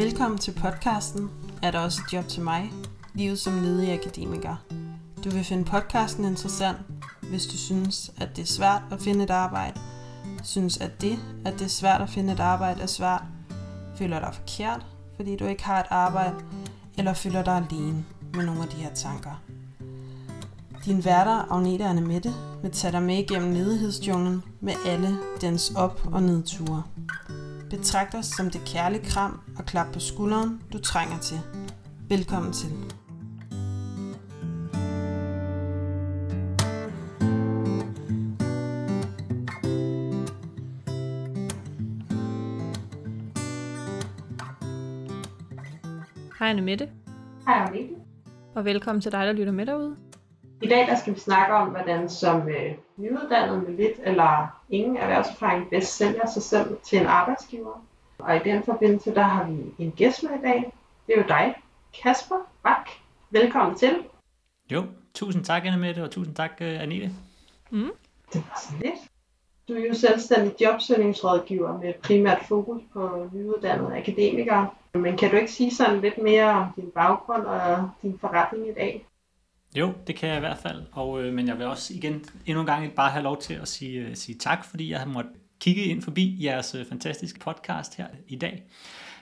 Velkommen til podcasten Er der også et job til mig? Livet som ledig akademiker. Du vil finde podcasten interessant, hvis du synes, at det er svært at finde et arbejde, synes, at det, at det er svært at finde et arbejde, er svært, føler dig forkert, fordi du ikke har et arbejde, eller føler dig alene med nogle af de her tanker. Din værter, Agnete og Mette, vil tage dig med igennem ledighedsjunglen med alle dens op- og nedture. Betragt os som det kærlige kram og klap på skulderen, du trænger til. Velkommen til. Hej Anne Mette, Hej Agnete. og velkommen til dig, der lytter med derude. I dag der skal vi snakke om, hvordan som øh, nyuddannet med lidt eller ingen erhvervserfaring bedst sælger sig selv til en arbejdsgiver. Og i den forbindelse, der har vi en gæst med i dag. Det er jo dig, Kasper Bak. Velkommen til. Jo, tusind tak, Anne Mette, og tusind tak, uh, Anette. Det var så lidt. Du er jo selvstændig jobsøgningsrådgiver med primært fokus på nyuddannede akademikere. Men kan du ikke sige sådan lidt mere om din baggrund og din forretning i dag? Jo, det kan jeg i hvert fald, og, øh, men jeg vil også igen endnu en gang bare have lov til at sige, øh, sige tak, fordi jeg har måttet kigge ind forbi jeres øh, fantastiske podcast her i dag.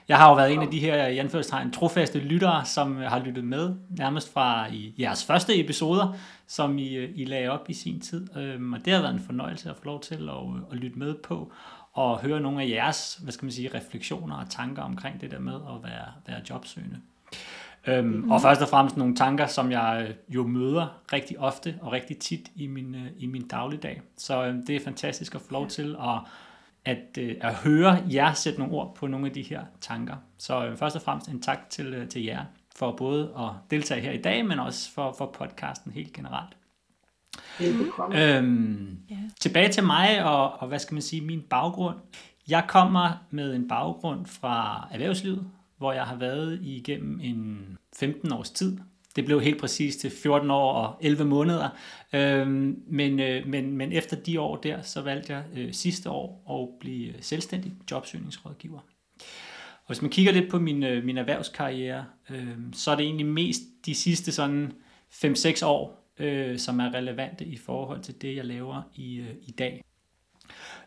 Jeg har jo været en af de her, i anførselstegn, trofaste lyttere, som øh, har lyttet med nærmest fra i jeres første episoder, som I, øh, I lagde op i sin tid. Øhm, og det har været en fornøjelse at få lov til at, øh, at lytte med på og høre nogle af jeres, hvad skal man sige, refleksioner og tanker omkring det der med at være, være jobsøgende. Øhm, mm. Og først og fremmest nogle tanker, som jeg øh, jo møder rigtig ofte og rigtig tit i min, øh, i min dagligdag. Så øh, det er fantastisk at få lov til at, at, øh, at høre jer sætte nogle ord på nogle af de her tanker. Så øh, først og fremmest en tak til, øh, til jer for både at deltage her i dag, men også for, for podcasten helt generelt. Velbekomme. Øhm, Ja. Tilbage til mig og, og hvad skal man sige, min baggrund. Jeg kommer med en baggrund fra erhvervslivet, hvor jeg har været igennem en 15 års tid. Det blev helt præcis til 14 år og 11 måneder. Øhm, men, øh, men, men efter de år der, så valgte jeg øh, sidste år at blive øh, selvstændig jobsøgningsrådgiver. Og hvis man kigger lidt på min, øh, min erhvervskarriere, øh, så er det egentlig mest de sidste sådan 5-6 år, øh, som er relevante i forhold til det, jeg laver i, øh, i dag.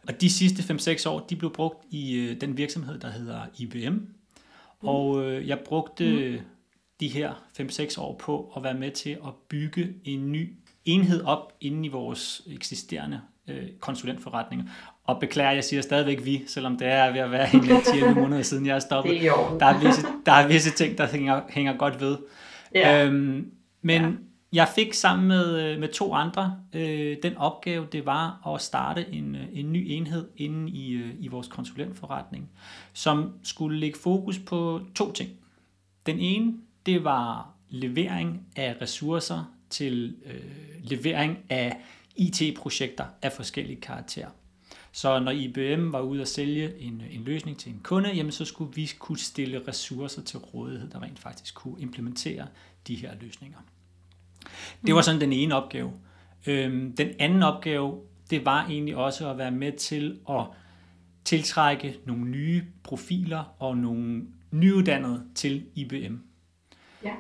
Og de sidste 5-6 år, de blev brugt i øh, den virksomhed, der hedder IBM. Og øh, jeg brugte mm. de her 5-6 år på at være med til at bygge en ny enhed op inden i vores eksisterende øh, konsulentforretninger. Og beklager, jeg siger stadigvæk vi, selvom det er ved at være en 10 måneder siden, jeg er stoppet. Er. Der er visse, der er visse ting, der hænger, hænger godt ved. Ja. Øhm, men Ja jeg fik sammen med, øh, med to andre øh, den opgave, det var at starte en, øh, en ny enhed inde i, øh, i vores konsulentforretning, som skulle lægge fokus på to ting. Den ene, det var levering af ressourcer til øh, levering af IT-projekter af forskellige karakterer. Så når IBM var ude at sælge en, øh, en løsning til en kunde, jamen så skulle vi kunne stille ressourcer til rådighed, der rent faktisk kunne implementere de her løsninger. Det var sådan den ene opgave. Øhm, den anden opgave, det var egentlig også at være med til at tiltrække nogle nye profiler og nogle nyuddannede til IBM. Ja.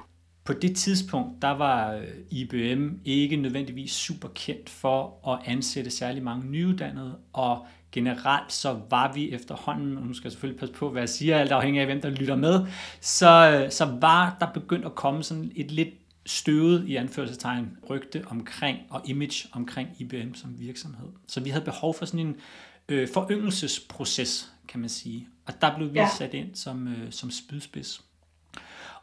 På det tidspunkt, der var øh, IBM ikke nødvendigvis super kendt for at ansætte særlig mange nyuddannede, og generelt så var vi efterhånden, og nu skal jeg selvfølgelig passe på, hvad jeg siger, alt afhængig af, hvem der lytter med, så, øh, så var der begyndt at komme sådan et lidt støvet i anførselstegn rygte omkring og image omkring IBM som virksomhed. Så vi havde behov for sådan en øh, foryngelsesproces, kan man sige. Og der blev vi Ja. sat ind som, øh, som spydspids.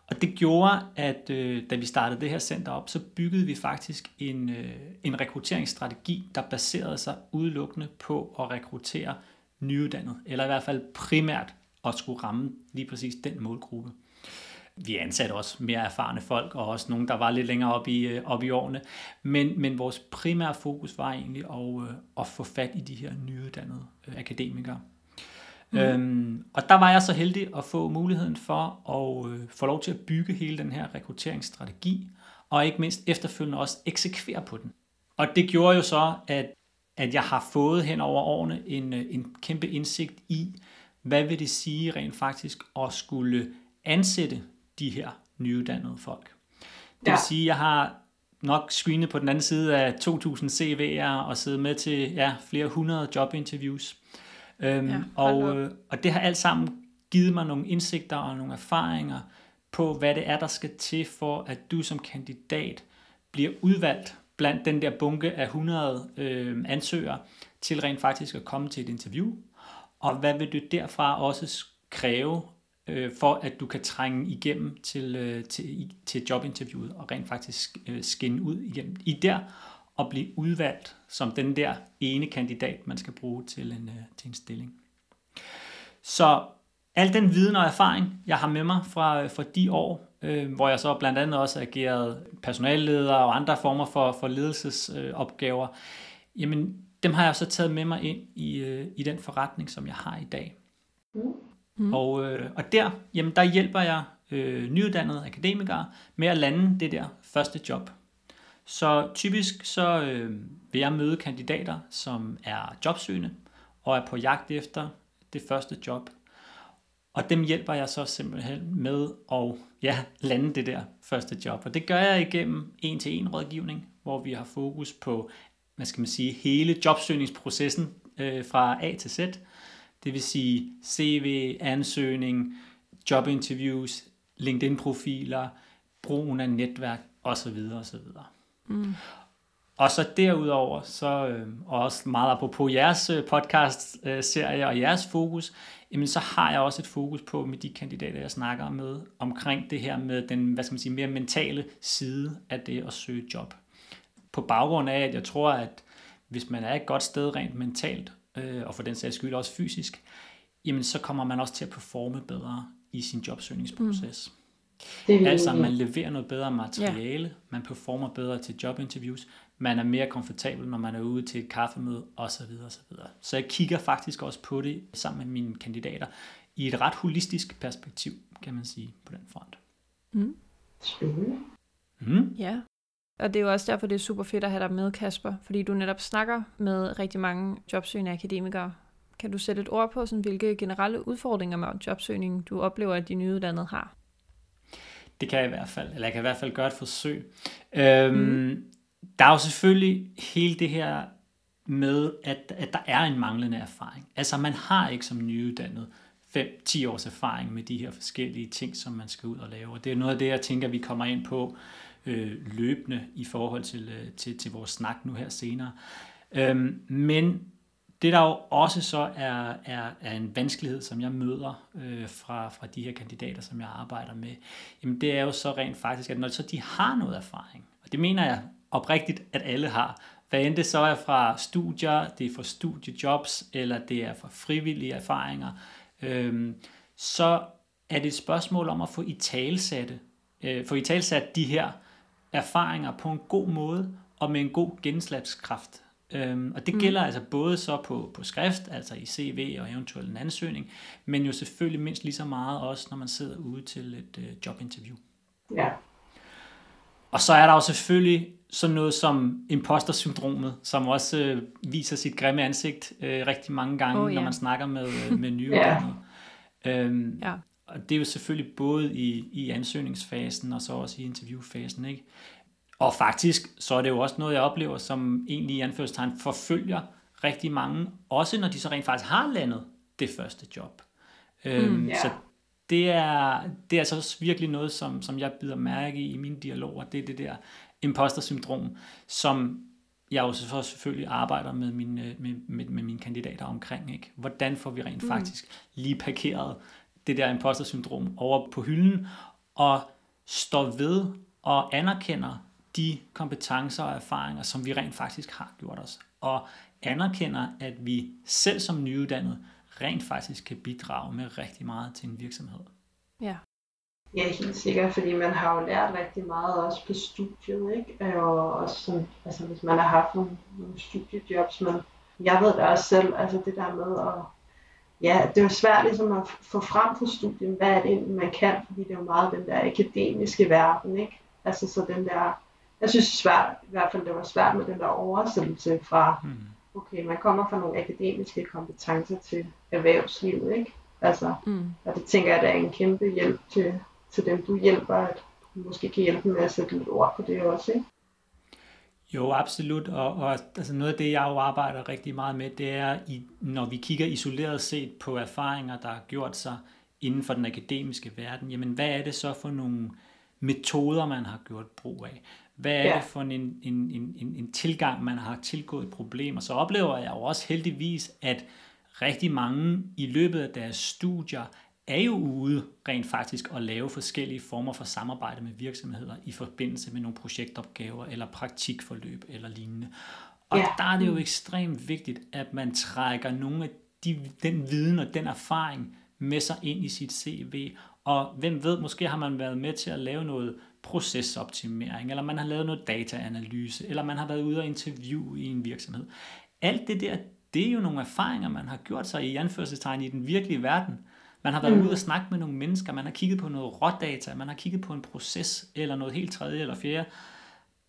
Og det gjorde, at øh, da vi startede det her center op, så byggede vi faktisk en, øh, en rekrutteringsstrategi, der baserede sig udelukkende på at rekruttere nyuddannede, eller i hvert fald primært at skulle ramme lige præcis den målgruppe. Vi ansatte også mere erfarne folk, og også nogen, der var lidt længere op i, øh, op i årene. Men, men vores primære fokus var egentlig at, øh, at få fat i de her nyuddannede øh, akademikere. Mm. Øhm, og der var jeg så heldig at få muligheden for at øh, få lov til at bygge hele den her rekrutteringsstrategi, og ikke mindst efterfølgende også eksekvere på den. Og det gjorde jo så, at, at jeg har fået hen over årene en, en kæmpe indsigt i, hvad vil det sige rent faktisk at skulle ansætte de her nyuddannede folk. Det vil Ja. sige, at jeg har nok screenet på den anden side af 2.000 CV'er og siddet med til ja, flere hundrede jobinterviews. Øhm, Ja, og, øh, og det har alt sammen givet mig nogle indsigter og nogle erfaringer på, hvad det er, der skal til for, at du som kandidat bliver udvalgt blandt den der bunke af 100 øh, ansøgere til rent faktisk at komme til et interview. Og hvad vil du derfra også kræve øh, for, at du kan trænge igennem til, øh, til, til jobinterviewet og rent faktisk øh, skinne ud igennem i der og blive udvalgt som den der ene kandidat, man skal bruge til en, øh, til en stilling. Så al den viden og erfaring, jeg har med mig fra, øh, fra de år, øh, hvor jeg så blandt andet også ageret personalleder og andre former for, for ledelsesopgaver, øh, jamen dem har jeg så taget med mig ind i, øh, i den forretning, som jeg har i dag. Mm. Og, øh, og der, jamen der hjælper jeg øh, nyuddannede akademikere med at lande det der første job. Så typisk så øh, vil jeg møde kandidater, som er jobsøgende og er på jagt efter det første job. Og dem hjælper jeg så simpelthen med at ja, lande det der første job. Og det gør jeg igennem en-til-en rådgivning, hvor vi har fokus på, hvad skal man sige, hele jobsøgningsprocessen øh, fra A til Z. Det vil sige CV, ansøgning, jobinterviews, LinkedIn-profiler, brugen af netværk osv. osv. Mm. Og så derudover, så, øh, og også meget på jeres øh, podcast-serie og jeres fokus, jamen så har jeg også et fokus på med de kandidater, jeg snakker med, omkring det her med den, hvad skal man sige, mere mentale side af det at søge job. På baggrund af, at jeg tror, at hvis man er et godt sted rent mentalt, øh, og for den sags skyld også fysisk, jamen så kommer man også til at performe bedre i sin jobsøgningsproces. Det er vi Altså, man leverer noget bedre materiale, ja. man performer bedre til jobinterviews, man er mere komfortabel, når man er ude til et kaffemøde, osv. osv. Så jeg kigger faktisk også på det sammen med mine kandidater i et ret holistisk perspektiv, kan man sige, på den front. Spændende. Mm. Ja. Og det er jo også derfor, det er super fedt at have dig med, Kasper, fordi du netop snakker med rigtig mange jobsøgende akademikere. Kan du sætte et ord på, sådan, hvilke generelle udfordringer med jobsøgning, du oplever, at de nyuddannede har? Det kan jeg i hvert fald, eller jeg kan i hvert fald gøre et forsøg. Øhm, mm. Der er jo selvfølgelig hele det her med, at, at der er en manglende erfaring. Altså man har ikke som nyuddannet 5-10 års erfaring med de her forskellige ting, som man skal ud og lave. Og det er noget af det, jeg tænker, vi kommer ind på øh, løbende i forhold til, øh, til, til vores snak nu her senere. Øhm, men det der jo også så er, er, er en vanskelighed, som jeg møder øh, fra, fra de her kandidater, som jeg arbejder med, jamen det er jo så rent faktisk, at når så de har noget erfaring, og det mener jeg oprigtigt, at alle har, hvad end det så er fra studier, det er fra studiejobs, eller det er fra frivillige erfaringer, øh, så er det et spørgsmål om at få i talsatte, øh, få i talsat de her erfaringer på en god måde, og med en god gennemslagskraft. Øhm, og det gælder mm. altså både så på, på skrift, altså i CV og eventuelt en ansøgning, men jo selvfølgelig mindst lige så meget også, når man sidder ude til et øh, jobinterview. Ja. Og så er der jo selvfølgelig sådan noget som imposter-syndromet, som også øh, viser sit grimme ansigt øh, rigtig mange gange, Oh, ja. når man snakker med, øh, med nyuddannede. øhm, Ja. Og det er jo selvfølgelig både i, i ansøgningsfasen og så også i interviewfasen. Ikke? Og faktisk så er det jo også noget, jeg oplever, som egentlig i anførselstegn forfølger rigtig mange, også når de så rent faktisk har landet det første job. Øhm, Mm, ja. Så det er, det er altså også virkelig noget, som, som jeg bider mærke i i mine dialoger. Det er det der imposter-syndrom, som jeg jo så selvfølgelig arbejder med mine, med, med, med mine kandidater omkring. Ikke? Hvordan får vi rent faktisk lige parkeret det der imposter-syndrom over på hylden, og står ved og anerkender de kompetencer og erfaringer, som vi rent faktisk har gjort os. Og anerkender, at vi selv som nyuddannet rent faktisk kan bidrage med rigtig meget til en virksomhed. Ja. Ja, helt sikkert, fordi man har jo lært rigtig meget også på studiet, ikke? Og også sådan, altså hvis man har haft nogle, nogle studiejobs, men jeg ved det også selv, altså det der med at, ja, det er svært ligesom at få frem på studiet, hvad er det egentlig, man kan, fordi det er jo meget den der akademiske verden, ikke? Altså så den der, jeg synes det er svært, i hvert fald det var svært med den der oversættelse fra, Hmm. okay, man kommer fra nogle akademiske kompetencer til erhvervslivet, ikke? Altså, mm. og det tænker jeg, der er en kæmpe hjælp til, til dem, du hjælper, at du måske kan hjælpe med at sætte lidt ord på det også, ikke? Jo, absolut. Og, og altså noget af det, jeg jo arbejder rigtig meget med, det er, i, når vi kigger isoleret set på erfaringer, der har gjort sig inden for den akademiske verden, jamen hvad er det så for nogle metoder, man har gjort brug af? Hvad er ja. det for en, en, en, en, en tilgang, man har tilgået et problem? Og så oplever jeg jo også heldigvis, at rigtig mange i løbet af deres studier er jo ude rent faktisk at lave forskellige former for samarbejde med virksomheder i forbindelse med nogle projektopgaver eller praktikforløb eller lignende. Og ja. der er det jo ekstremt vigtigt, at man trækker nogle af de, den viden og den erfaring med sig ind i sit CV. Og hvem ved, måske har man været med til at lave noget procesoptimering, eller man har lavet noget dataanalyse, eller man har været ude og interviewe i en virksomhed. Alt det der, det er jo nogle erfaringer, man har gjort sig i anførselstegn i den virkelige verden. Man har været mm. ude og snakke med nogle mennesker, man har kigget på noget rådata, man har kigget på en proces, eller noget helt tredje eller fjerde.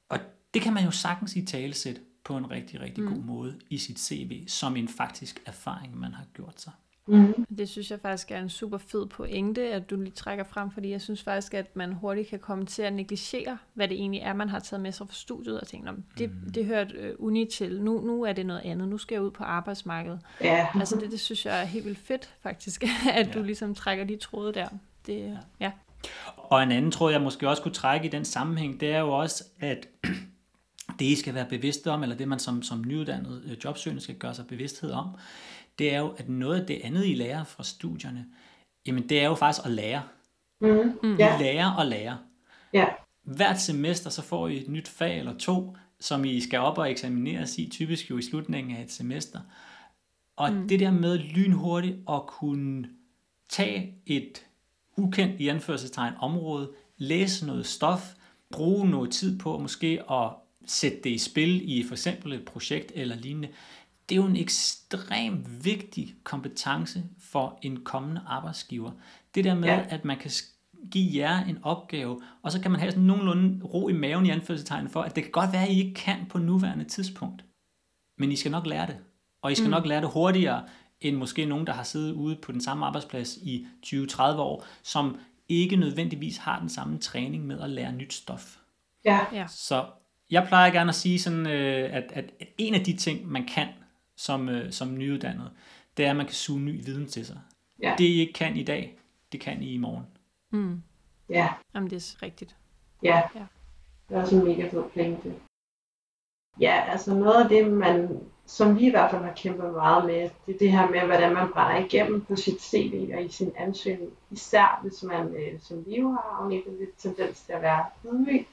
Og det kan man jo sagtens i talesæt på en rigtig, rigtig mm. god måde i sit CV, som en faktisk erfaring, man har gjort sig. Mm. Det synes jeg faktisk er en super fed pointe, at du lige trækker frem, fordi jeg synes faktisk, at man hurtigt kan komme til at negligere, hvad det egentlig er, man har taget med sig fra studiet, og tænke, det, mm. det hørte øh, uni til, nu, nu er det noget andet, nu skal jeg ud på arbejdsmarkedet. Ja. Altså det, det synes jeg er helt vildt fedt, faktisk, at ja. du ligesom trækker de tråde der. Det, ja. ja. Og en anden tråd, jeg måske også kunne trække i den sammenhæng, det er jo også, at det I skal være bevidste om, eller det man som, som nyuddannet øh, jobsøgende skal gøre sig bevidsthed om, det er jo, at noget af det andet, I lærer fra studierne, jamen det er jo faktisk at lære. Mm. Mm. I lærer og lære. Ja. Hvert semester, så får I et nyt fag eller to, som I skal op og eksamineres i, typisk jo i slutningen af et semester. Og mm. det der med lynhurtigt at kunne tage et ukendt i anførselstegn område, læse noget stof, bruge noget tid på måske at sætte det i spil i for eksempel et projekt eller lignende, det er jo en ekstremt vigtig kompetence for en kommende arbejdsgiver. Det der med, ja. at man kan give jer en opgave, og så kan man have sådan nogenlunde ro i maven i anførselstegn for, at det kan godt være, at I ikke kan på nuværende tidspunkt. Men I skal nok lære det. Og I skal mm. nok lære det hurtigere, end måske nogen, der har siddet ude på den samme arbejdsplads i 20-30 år, som ikke nødvendigvis har den samme træning med at lære nyt stof. Ja. ja. Så jeg plejer gerne at sige sådan, øh, at, at en af de ting, man kan som, øh, som nyuddannet, det er, at man kan suge ny viden til sig. Ja. Det I ikke kan i dag, det kan I i morgen. Mm. Ja. Jamen, det er rigtigt. Ja. ja. Det er også en mega fed til. Ja, altså noget af det, man, som vi i hvert fald har kæmpet meget med, det er det her med, hvordan man brænder igennem på sit CV og i sin ansøgning. Især hvis man, øh, som vi jo har, afnægtet lidt tendens til at være ydmyg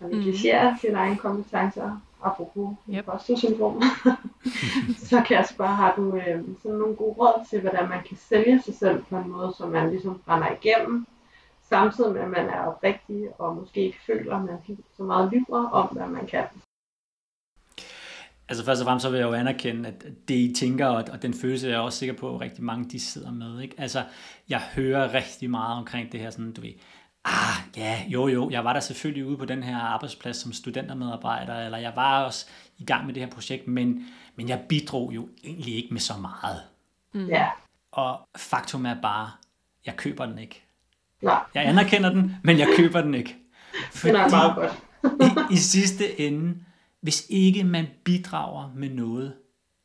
og negligere mm. sine egne kompetencer apropos yep. imposter-syndrom, så Kasper, har du øh, sådan nogle gode råd til, hvordan man kan sælge sig selv på en måde, så man ligesom brænder igennem, samtidig med, at man er oprigtig og måske ikke føler, at man så meget lyver om, hvad man kan. Altså først og fremmest så vil jeg jo anerkende, at det I tænker, og den følelse er jeg også sikker på, at rigtig mange de sidder med. Ikke? Altså jeg hører rigtig meget omkring det her, sådan, du ved, Ah, ja, jo jo, jeg var der selvfølgelig ude på den her arbejdsplads som studentermedarbejder, eller jeg var også i gang med det her projekt, men, men jeg bidrog jo egentlig ikke med så meget. Mm. Ja. Og faktum er bare, jeg køber den ikke. Nej. Jeg anerkender den, men jeg køber den ikke. Fordi den er meget godt. i, I sidste ende, hvis ikke man bidrager med noget,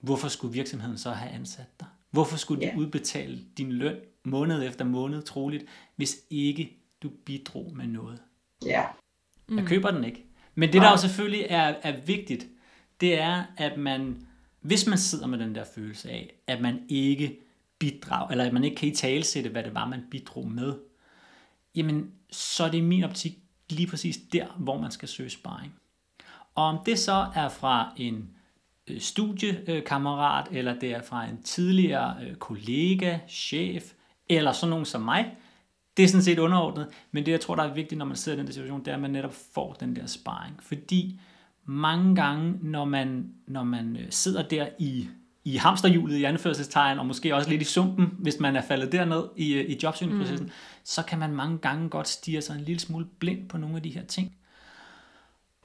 hvorfor skulle virksomheden så have ansat dig? Hvorfor skulle de udbetale din løn måned efter måned, troligt, hvis ikke du bidrog med noget. Ja. Mm. Jeg køber den ikke. Men det, der jo selvfølgelig er, er vigtigt, det er, at man, hvis man sidder med den der følelse af, at man ikke bidrager, eller at man ikke kan i talesætte, hvad det var, man bidrog med, jamen, så er det i min optik lige præcis der, hvor man skal søge sparring. Og om det så er fra en øh, studiekammerat, eller det er fra en tidligere øh, kollega, chef, eller sådan nogen som mig, det er sådan set underordnet, men det jeg tror, der er vigtigt, når man sidder i den der situation, det er, at man netop får den der sparring. Fordi mange gange, når man, når man øh, sidder der i, i hamsterhjulet i anførselstegn, og måske også lidt i sumpen, hvis man er faldet derned i, øh, i jobsøgningsprocessen, mm. så kan man mange gange godt stige sig en lille smule blind på nogle af de her ting.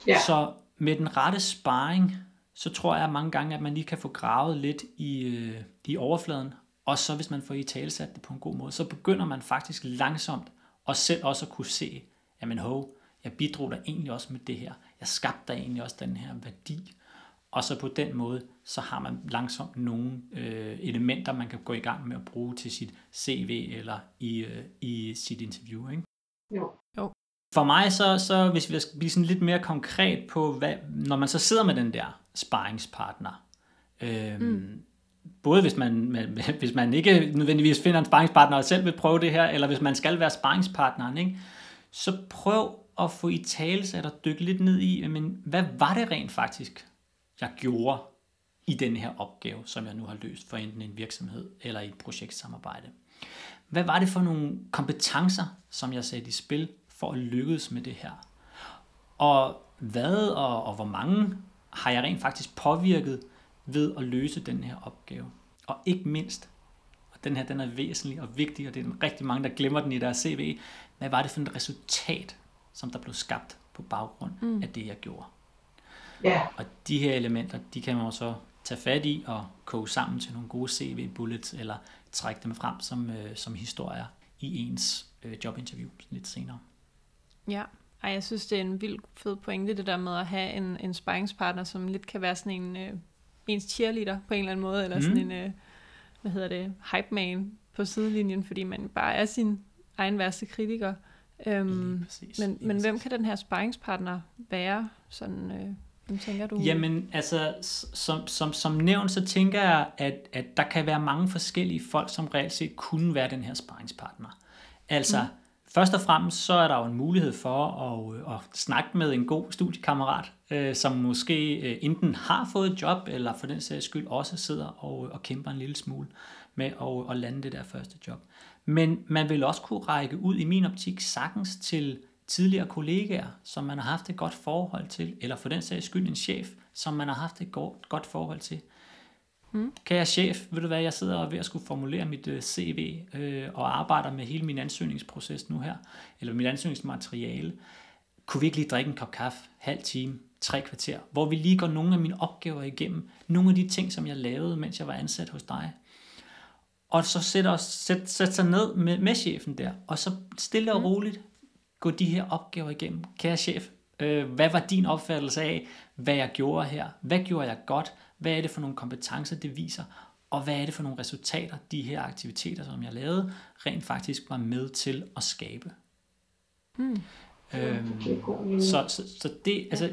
Ja. Så med den rette sparring, så tror jeg mange gange, at man lige kan få gravet lidt i, øh, i overfladen, og så hvis man får i talsat det på en god måde, så begynder man faktisk langsomt og selv også at kunne se, jamen hov, jeg bidrog da egentlig også med det her. Jeg skabte da egentlig også den her værdi. Og så på den måde, så har man langsomt nogle øh, elementer, man kan gå i gang med at bruge til sit CV eller i, øh, i sit interview. Ikke? Jo. Jo. For mig, så, så hvis vi skal blive sådan lidt mere konkret på, hvad, når man så sidder med den der sparringspartner, øhm, mm både hvis man, hvis man ikke nødvendigvis finder en sparringspartner og selv vil prøve det her, eller hvis man skal være sparringspartneren, ikke? så prøv at få i tale så og dykke lidt ned i, men hvad var det rent faktisk, jeg gjorde i den her opgave, som jeg nu har løst for enten en virksomhed eller i et projektsamarbejde. Hvad var det for nogle kompetencer, som jeg satte i spil for at lykkes med det her? Og hvad og, og hvor mange har jeg rent faktisk påvirket ved at løse den her opgave? Og ikke mindst, og den her den er væsentlig og vigtig, og det er rigtig mange, der glemmer den i deres CV, hvad var det for et resultat, som der blev skabt på baggrund mm. af det, jeg gjorde? Ja. Og de her elementer, de kan man jo så tage fat i og koge sammen til nogle gode CV-bullets, eller trække dem frem som, øh, som historier i ens øh, jobinterview lidt senere. Ja, Ej, jeg synes, det er en vild fed pointe, det der med at have en, en sparringspartner, som lidt kan være sådan en øh, ens cheerleader på en eller anden måde, eller mm. sådan en, øh, hvad hedder det, hype man på sidelinjen, fordi man bare er sin egen værste kritiker. Øhm, præcis, men, men præcis. hvem kan den her sparringspartner være? Sådan, øh, hvem tænker du? Jamen, altså, som, som, som nævnt, så tænker jeg, at, at der kan være mange forskellige folk, som reelt set kunne være den her sparringspartner. Altså, mm først og fremmest, så er der jo en mulighed for at, øh, at snakke med en god studiekammerat, øh, som måske øh, enten har fået et job, eller for den sags skyld også sidder og, øh, og kæmper en lille smule med at, øh, at lande det der første job. Men man vil også kunne række ud i min optik sagtens til tidligere kollegaer, som man har haft et godt forhold til, eller for den sags skyld en chef, som man har haft et godt forhold til. Mm. Kære chef, ved du hvad, jeg sidder ved at skulle formulere mit øh, CV øh, og arbejder med hele min ansøgningsproces nu her, eller mit ansøgningsmateriale. Kunne vi ikke lige drikke en kop kaffe, halv time, tre kvarter, hvor vi lige går nogle af mine opgaver igennem, nogle af de ting, som jeg lavede, mens jeg var ansat hos dig, og så sætte, sæt, sæt sig ned med, med chefen der, og så stille og mm. roligt gå de her opgaver igennem. Kære chef, øh, hvad var din opfattelse af, hvad jeg gjorde her? Hvad gjorde jeg godt? Hvad er det for nogle kompetencer, det viser? Og hvad er det for nogle resultater, de her aktiviteter, som jeg lavede, rent faktisk var med til at skabe? Mm. Øhm, så, så, så det, altså,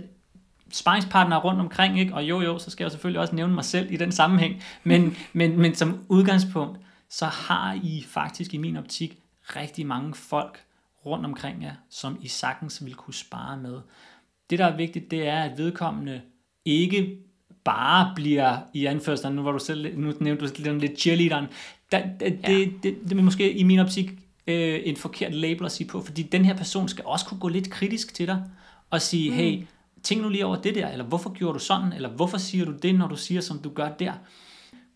sparringspartnere rundt omkring, ikke? og jo jo, så skal jeg selvfølgelig også nævne mig selv i den sammenhæng, men, men, men som udgangspunkt, så har I faktisk i min optik rigtig mange folk rundt omkring jer, som I sagtens vil kunne spare med. Det, der er vigtigt, det er, at vedkommende ikke bare bliver i anførselen, nu var du selv, nu nævnte du lidt cheerleaderen, da, da, ja. det, det, det er måske i min optik øh, en forkert label at sige på, fordi den her person skal også kunne gå lidt kritisk til dig, og sige, mm. hey, tænk nu lige over det der, eller hvorfor gjorde du sådan, eller hvorfor siger du det, når du siger, som du gør der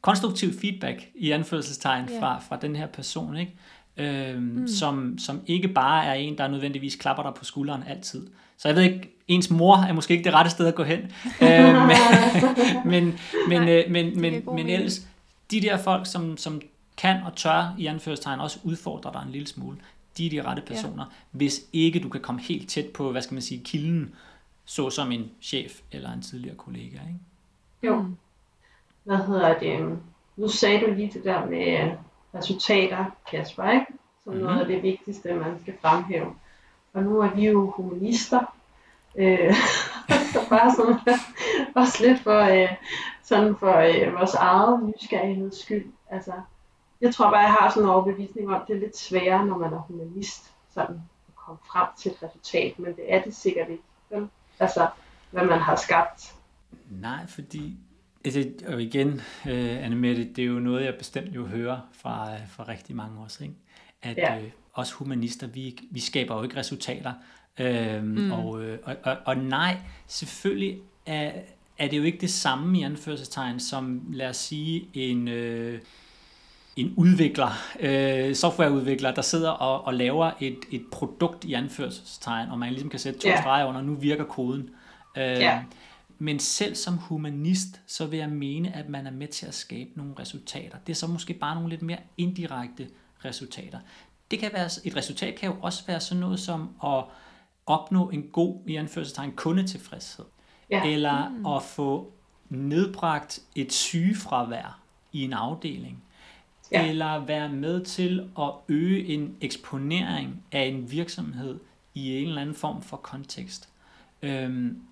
konstruktiv feedback i anførselstegn yeah. fra, fra den her person, ikke? Øhm, mm. som, som ikke bare er en, der nødvendigvis klapper dig på skulderen altid. Så jeg ved ikke, ens mor er måske ikke det rette sted at gå hen. øhm, men men, Nej, øh, men, men, men ellers, de der folk, som, som kan og tør i anførselstegn også udfordre dig en lille smule, de er de rette personer, ja. hvis ikke du kan komme helt tæt på, hvad skal man sige, kilden, så som en chef eller en tidligere kollega. Ikke? Jo. Mm hvad hedder det, nu sagde du lige det der med resultater, Kasper, ikke? Som mm-hmm. noget af det vigtigste, man skal fremhæve. Og nu er vi jo humanister, øh, så bare sådan, også lidt for, øh, sådan for øh, vores eget nysgerrigheds skyld. Altså, jeg tror bare, jeg har sådan en overbevisning om, at det er lidt sværere, når man er humanist, sådan at komme frem til et resultat, men det er det sikkert ikke. Vel? Altså, hvad man har skabt. Nej, fordi Altså, og igen, uh, Anne Mette, det er jo noget, jeg bestemt jo hører fra, fra rigtig mange også, ikke? at ja. uh, os humanister, vi, vi skaber jo ikke resultater. Uh, mm. og, uh, og, og, og nej, selvfølgelig er, er det jo ikke det samme i anførselstegn, som lad os sige en... Uh, en udvikler, øh, softwareudvikler, der sidder og, og laver et, et produkt i anførselstegn, og man ligesom kan sætte to yeah. streger under, nu virker koden. Øh, yeah men selv som humanist, så vil jeg mene, at man er med til at skabe nogle resultater. Det er så måske bare nogle lidt mere indirekte resultater. Det kan være, et resultat kan jo også være sådan noget som at opnå en god, i anførselstegn, kundetilfredshed. Ja. Eller mm. at få nedbragt et sygefravær i en afdeling. Ja. Eller være med til at øge en eksponering af en virksomhed i en eller anden form for kontekst. Øhm,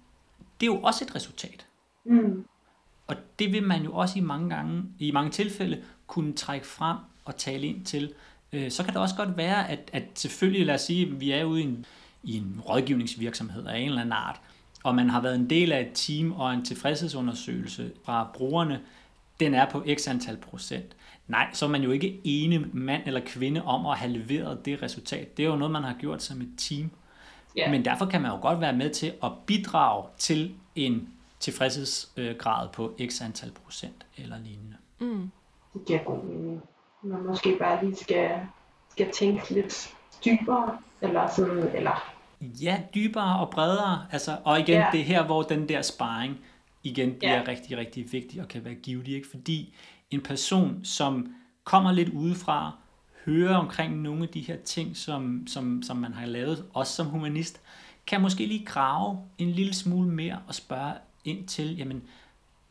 det er jo også et resultat. Mm. Og det vil man jo også i mange gange, i mange tilfælde, kunne trække frem og tale ind til. Øh, så kan det også godt være, at, at selvfølgelig, lad os sige, at vi er ude i en, i en rådgivningsvirksomhed af en eller anden art, og man har været en del af et team og en tilfredshedsundersøgelse fra brugerne, den er på x antal procent. Nej, så er man jo ikke ene mand eller kvinde om at have leveret det resultat. Det er jo noget, man har gjort som et team. Yeah. Men derfor kan man jo godt være med til at bidrage til en tilfredshedsgrad på x antal procent eller lignende. Mm. Det giver god mening. Man måske bare lige skal, skal tænke lidt dybere, eller sådan, eller... Ja, dybere og bredere. Altså, og igen, yeah. det er her, hvor den der sparring igen bliver yeah. rigtig, rigtig vigtig og kan være givetig. Ikke? Fordi en person, som kommer lidt udefra, høre omkring nogle af de her ting, som, som, som man har lavet, også som humanist, kan måske lige grave en lille smule mere og spørge ind til, jamen,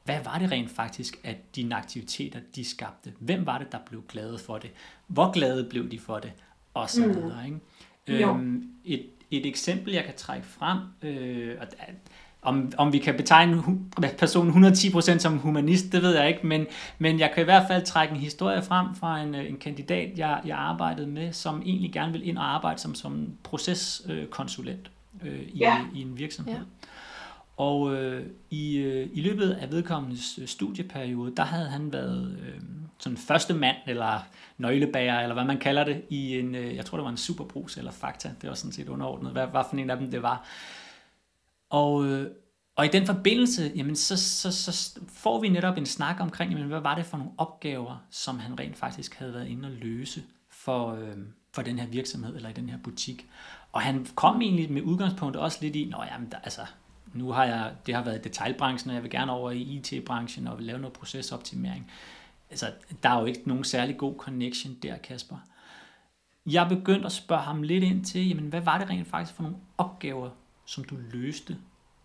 hvad var det rent faktisk, at dine aktiviteter, de skabte? Hvem var det, der blev glade for det? Hvor glade blev de for det? Og så mm. videre, ikke? Øhm, et, et eksempel, jeg kan trække frem, øh, og om, om vi kan betegne personen 110% som humanist, det ved jeg ikke, men, men jeg kan i hvert fald trække en historie frem fra en, en kandidat, jeg, jeg arbejdede med, som egentlig gerne vil ind og arbejde som, som proceskonsulent øh, i, ja. i en virksomhed. Ja. Og øh, i, øh, i løbet af vedkommendes øh, studieperiode, der havde han været øh, sådan første mand, eller nøglebærer, eller hvad man kalder det, i en, øh, jeg tror det var en superbrus eller fakta, det var sådan set underordnet, hvad, hvad for en af dem det var. Og, øh, og i den forbindelse, jamen, så, så, så får vi netop en snak omkring, jamen, hvad var det for nogle opgaver, som han rent faktisk havde været inde og løse for, øh, for den her virksomhed eller i den her butik. Og han kom egentlig med udgangspunkt også lidt i, nå jamen, der, altså, nu har jeg, det har været detaljbranchen, og jeg vil gerne over i IT-branchen og vil lave noget procesoptimering. Altså, der er jo ikke nogen særlig god connection der, Kasper. Jeg begyndte at spørge ham lidt ind til, jamen, hvad var det rent faktisk for nogle opgaver, som du løste,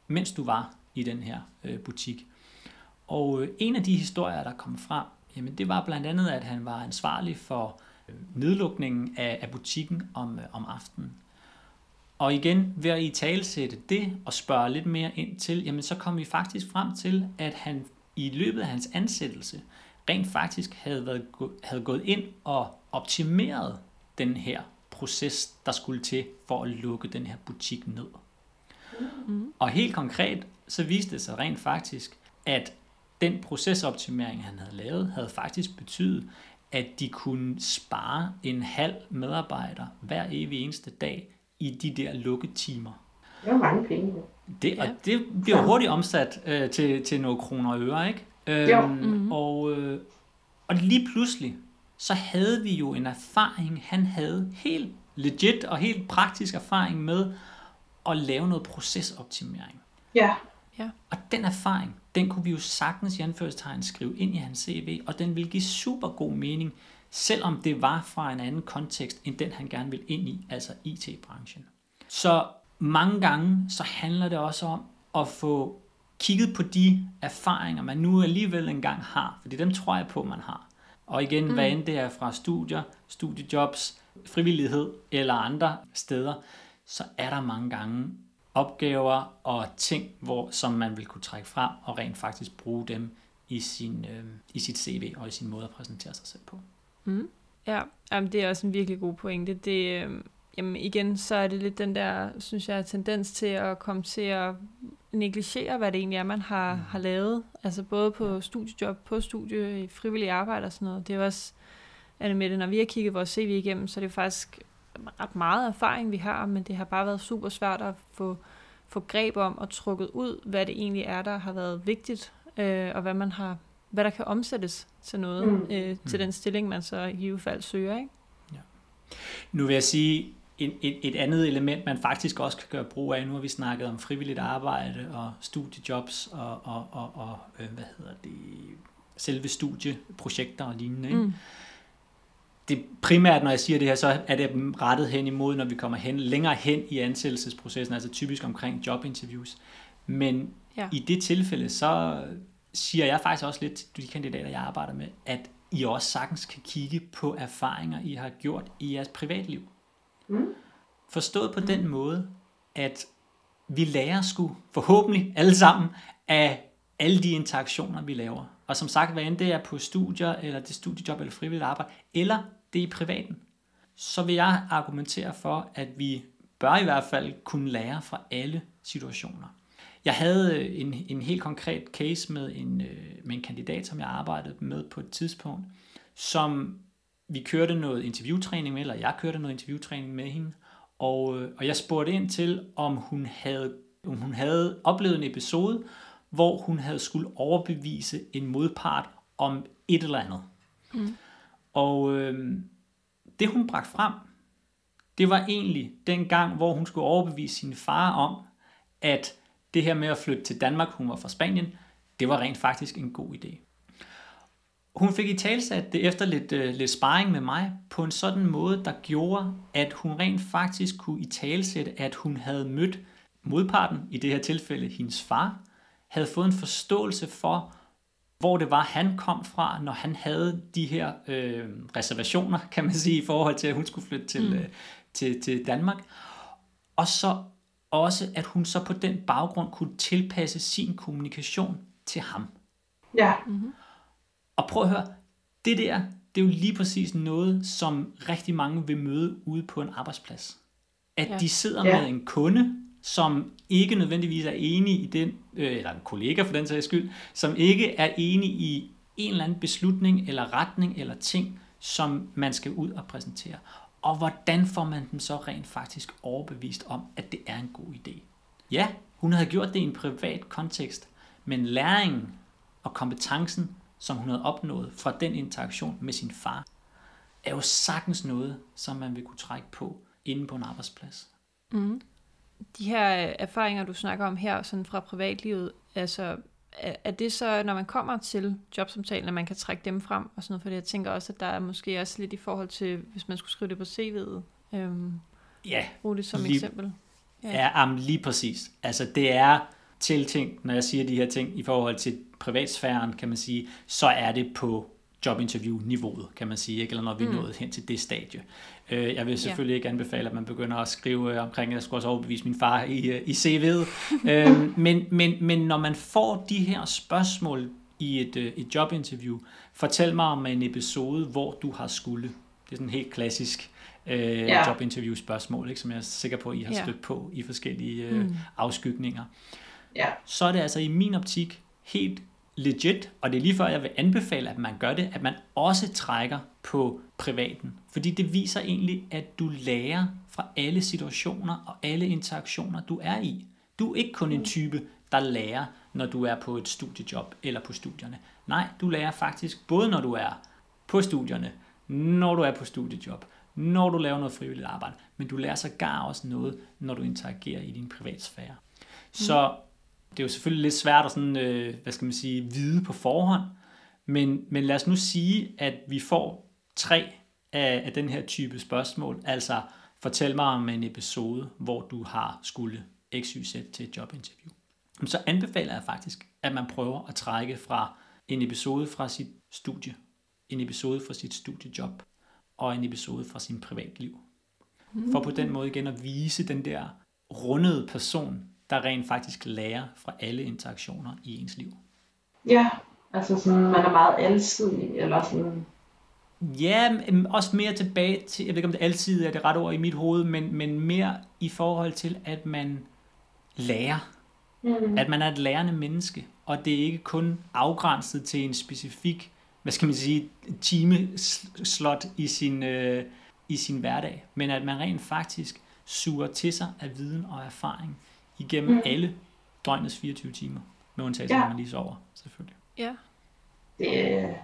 mens du var i den her øh, butik. Og øh, en af de historier, der kom frem, jamen det var blandt andet, at han var ansvarlig for øh, nedlukningen af, af butikken om, øh, om aftenen. Og igen, ved at i talsætte det og spørge lidt mere ind til, jamen så kom vi faktisk frem til, at han i løbet af hans ansættelse rent faktisk havde, været, havde gået ind og optimeret den her proces, der skulle til for at lukke den her butik ned. Mm. Og helt konkret, så viste det sig rent faktisk, at den procesoptimering, han havde lavet, havde faktisk betydet, at de kunne spare en halv medarbejder hver evig eneste dag i de der lukketimer. Det er mange penge. Det, og det bliver hurtigt omsat øh, til, til nogle kroner og øre, ikke? Øhm, mm-hmm. og, øh, og lige pludselig, så havde vi jo en erfaring, han havde helt legit og helt praktisk erfaring med at lave noget procesoptimering. Ja. ja. Og den erfaring, den kunne vi jo sagtens i anførselstegn skrive ind i hans CV, og den ville give super god mening, selvom det var fra en anden kontekst, end den han gerne vil ind i, altså IT-branchen. Så mange gange, så handler det også om at få kigget på de erfaringer, man nu alligevel engang har, fordi dem tror jeg på, man har. Og igen, mm. hvad end det er fra studier, studiejobs, frivillighed eller andre steder, så er der mange gange opgaver og ting, hvor, som man vil kunne trække frem og rent faktisk bruge dem i, sin, øh, i sit CV og i sin måde at præsentere sig selv på. Mm. Ja, jamen, det er også en virkelig god pointe. Det, øh, jamen, igen, så er det lidt den der, synes jeg, tendens til at komme til at negligere, hvad det egentlig er, man har, mm. har lavet. Altså både på studiejob, på studie, i frivillig arbejde og sådan noget. Det er også, er det med det, når vi har kigget vores CV igennem, så er det faktisk ret meget erfaring, vi har, men det har bare været super svært at få, få greb om og trukket ud, hvad det egentlig er, der har været vigtigt, øh, og hvad man har, hvad der kan omsættes til noget, mm. øh, til mm. den stilling, man så i givet fald søger. Ikke? Ja. Nu vil jeg sige, et, et, et andet element, man faktisk også kan gøre brug af. Nu har vi snakket om frivilligt arbejde og studiejobs og, og, og, og øh, hvad hedder det, selve studieprojekter og lignende. Ikke? Mm. Det primært, når jeg siger det her, så er det rettet hen imod, når vi kommer hen, længere hen i ansættelsesprocessen, altså typisk omkring jobinterviews. Men ja. i det tilfælde, så siger jeg faktisk også lidt til de kandidater, jeg arbejder med, at I også sagtens kan kigge på erfaringer, I har gjort i jeres privatliv. Mm. Forstået på den måde, at vi lærer sgu forhåbentlig alle sammen af alle de interaktioner, vi laver. Og som sagt, hvad end det er på studier, eller det studiejob, eller frivilligt arbejde, eller det er i privaten, så vil jeg argumentere for, at vi bør i hvert fald kunne lære fra alle situationer. Jeg havde en, en helt konkret case med en, øh, med en kandidat, som jeg arbejdede med på et tidspunkt, som vi kørte noget interviewtræning med, eller jeg kørte noget interviewtræning med hende, og, øh, og jeg spurgte ind til, om hun havde, om hun havde oplevet en episode, hvor hun havde skulle overbevise en modpart om et eller andet. Mm. Og øh, det hun bragte frem, det var egentlig den gang, hvor hun skulle overbevise sin far om, at det her med at flytte til Danmark, hun var fra Spanien, det var rent faktisk en god idé. Hun fik i talsat det efter lidt, uh, lidt sparring med mig på en sådan måde, der gjorde, at hun rent faktisk kunne i talsætte, at hun havde mødt modparten, i det her tilfælde hendes far, havde fået en forståelse for, hvor det var, han kom fra, når han havde de her øh, reservationer, kan man sige, i forhold til, at hun skulle flytte til, mm. øh, til, til Danmark. Og så også, at hun så på den baggrund kunne tilpasse sin kommunikation til ham. Ja. Mm-hmm. Og prøv at høre, det der, det er jo lige præcis noget, som rigtig mange vil møde ude på en arbejdsplads. At ja. de sidder ja. med en kunde, som ikke nødvendigvis er enig i den, øh, eller en kollega for den sags skyld, som ikke er enig i en eller anden beslutning eller retning eller ting, som man skal ud og præsentere. Og hvordan får man dem så rent faktisk overbevist om, at det er en god idé? Ja, hun havde gjort det i en privat kontekst, men læringen og kompetencen, som hun havde opnået fra den interaktion med sin far, er jo sagtens noget, som man vil kunne trække på inde på en arbejdsplads. Mm de her erfaringer, du snakker om her, sådan fra privatlivet, altså er det så, når man kommer til jobsamtalen, at man kan trække dem frem og sådan noget, fordi jeg tænker også, at der er måske også lidt i forhold til, hvis man skulle skrive det på CV'et, øhm, ja, bruge det som lige, eksempel. Ja, ja jamen, lige præcis. Altså det er ting, når jeg siger de her ting i forhold til privatsfæren, kan man sige, så er det på jobinterview-niveauet, kan man sige, ikke? eller når vi er mm. nået hen til det stadie. Øh, jeg vil selvfølgelig ja. ikke anbefale, at man begynder at skrive øh, omkring, at jeg skulle også overbevise min far i, øh, i CV'et. øh, men, men, men når man får de her spørgsmål i et, et jobinterview, fortæl mig om en episode, hvor du har skulle. Det er sådan helt klassisk øh, ja. jobinterview spørgsmål, ikke, som jeg er sikker på, at I har ja. stødt på i forskellige øh, mm. afskygninger. Ja. Så er det altså i min optik helt legit, og det er lige før, jeg vil anbefale, at man gør det, at man også trækker på privaten. Fordi det viser egentlig, at du lærer fra alle situationer og alle interaktioner, du er i. Du er ikke kun en type, der lærer, når du er på et studiejob eller på studierne. Nej, du lærer faktisk både når du er på studierne, når du er på studiejob, når du laver noget frivilligt arbejde, men du lærer sågar også noget, når du interagerer i din privatsfære. Så det er jo selvfølgelig lidt svært at sådan, øh, hvad skal man sige, vide på forhånd, men, men lad os nu sige, at vi får tre af, af den her type spørgsmål, altså fortæl mig om en episode, hvor du har skulle XYZ til et jobinterview. Så anbefaler jeg faktisk, at man prøver at trække fra en episode fra sit studie, en episode fra sit studiejob og en episode fra sin privatliv. For på den måde igen at vise den der rundede person, der rent faktisk lærer fra alle interaktioner i ens liv. Ja, altså sådan, man er meget alsidig, eller sådan... Ja, også mere tilbage til, jeg ved ikke om det altid er det rette ord i mit hoved, men, men mere i forhold til, at man lærer. Mm. At man er et lærende menneske, og det er ikke kun afgrænset til en specifik, hvad skal man sige, timeslot i sin, øh, i sin hverdag, men at man rent faktisk suger til sig af viden og erfaring igennem mm. alle døgnets 24 timer. Med undtagelse, ja. når man lige sover, selvfølgelig. Ja. Det,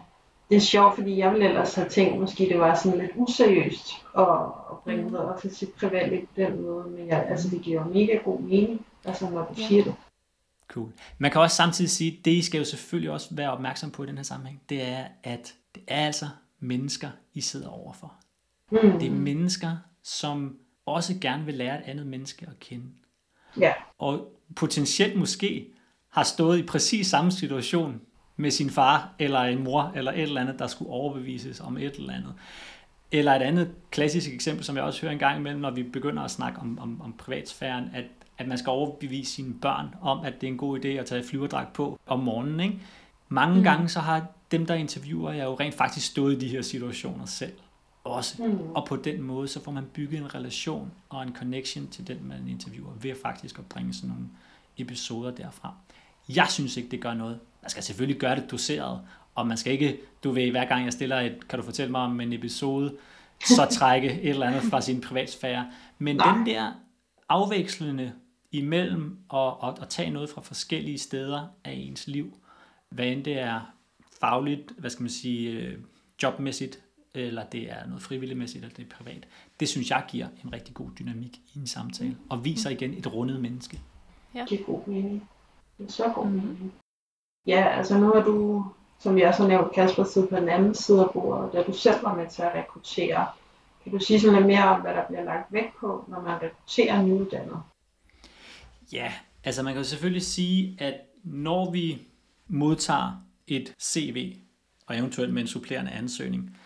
det er sjovt, fordi jeg ville ellers have tænkt, måske det var sådan lidt useriøst at, at bringe Mm. det over til sit privatliv på den måde. Men jeg, altså, det giver jo mega god mening, altså, når du Ja. siger det. Cool. Man kan også samtidig sige, at det I skal jo selvfølgelig også være opmærksom på i den her sammenhæng, det er, at det er altså mennesker, I sidder overfor. Mm. Det er mennesker, som også gerne vil lære et andet menneske at kende. Ja. Og potentielt måske har stået i præcis samme situation med sin far eller en mor eller et eller andet, der skulle overbevises om et eller andet. Eller et andet klassisk eksempel, som jeg også hører en gang imellem, når vi begynder at snakke om, om, om privatsfæren, at, at man skal overbevise sine børn om, at det er en god idé at tage flyverdragt på om morgenen. Ikke? Mange Mm. gange så har dem, der interviewer, jeg jo rent faktisk stået i de her situationer selv også. Mm. Og på den måde, så får man bygget en relation og en connection til den, man interviewer, ved faktisk at bringe sådan nogle episoder derfra. Jeg synes ikke, det gør noget. Man skal selvfølgelig gøre det doseret, og man skal ikke, du ved, hver gang jeg stiller et, kan du fortælle mig om en episode, så trække et eller andet fra sin privatsfære. Men Nej. den der afvekslende imellem at, at, at tage noget fra forskellige steder af ens liv, hvad end det er fagligt, hvad skal man sige, øh, jobmæssigt, eller det er noget frivilligmæssigt, eller det er privat. Det synes jeg giver en rigtig god dynamik i en samtale, og viser igen et rundet menneske. Det giver god mening. Det er så god Mhm. mening. Ja, altså nu har du, som jeg også har nævnt, Kasper, siddet på den anden side af bordet, da du selv var med til at rekruttere. Kan du sige sådan lidt mere om, hvad der bliver lagt vægt på, når man rekrutterer nyuddannede? Ja, altså man kan jo selvfølgelig sige, at når vi modtager et CV, og eventuelt med en supplerende ansøgning,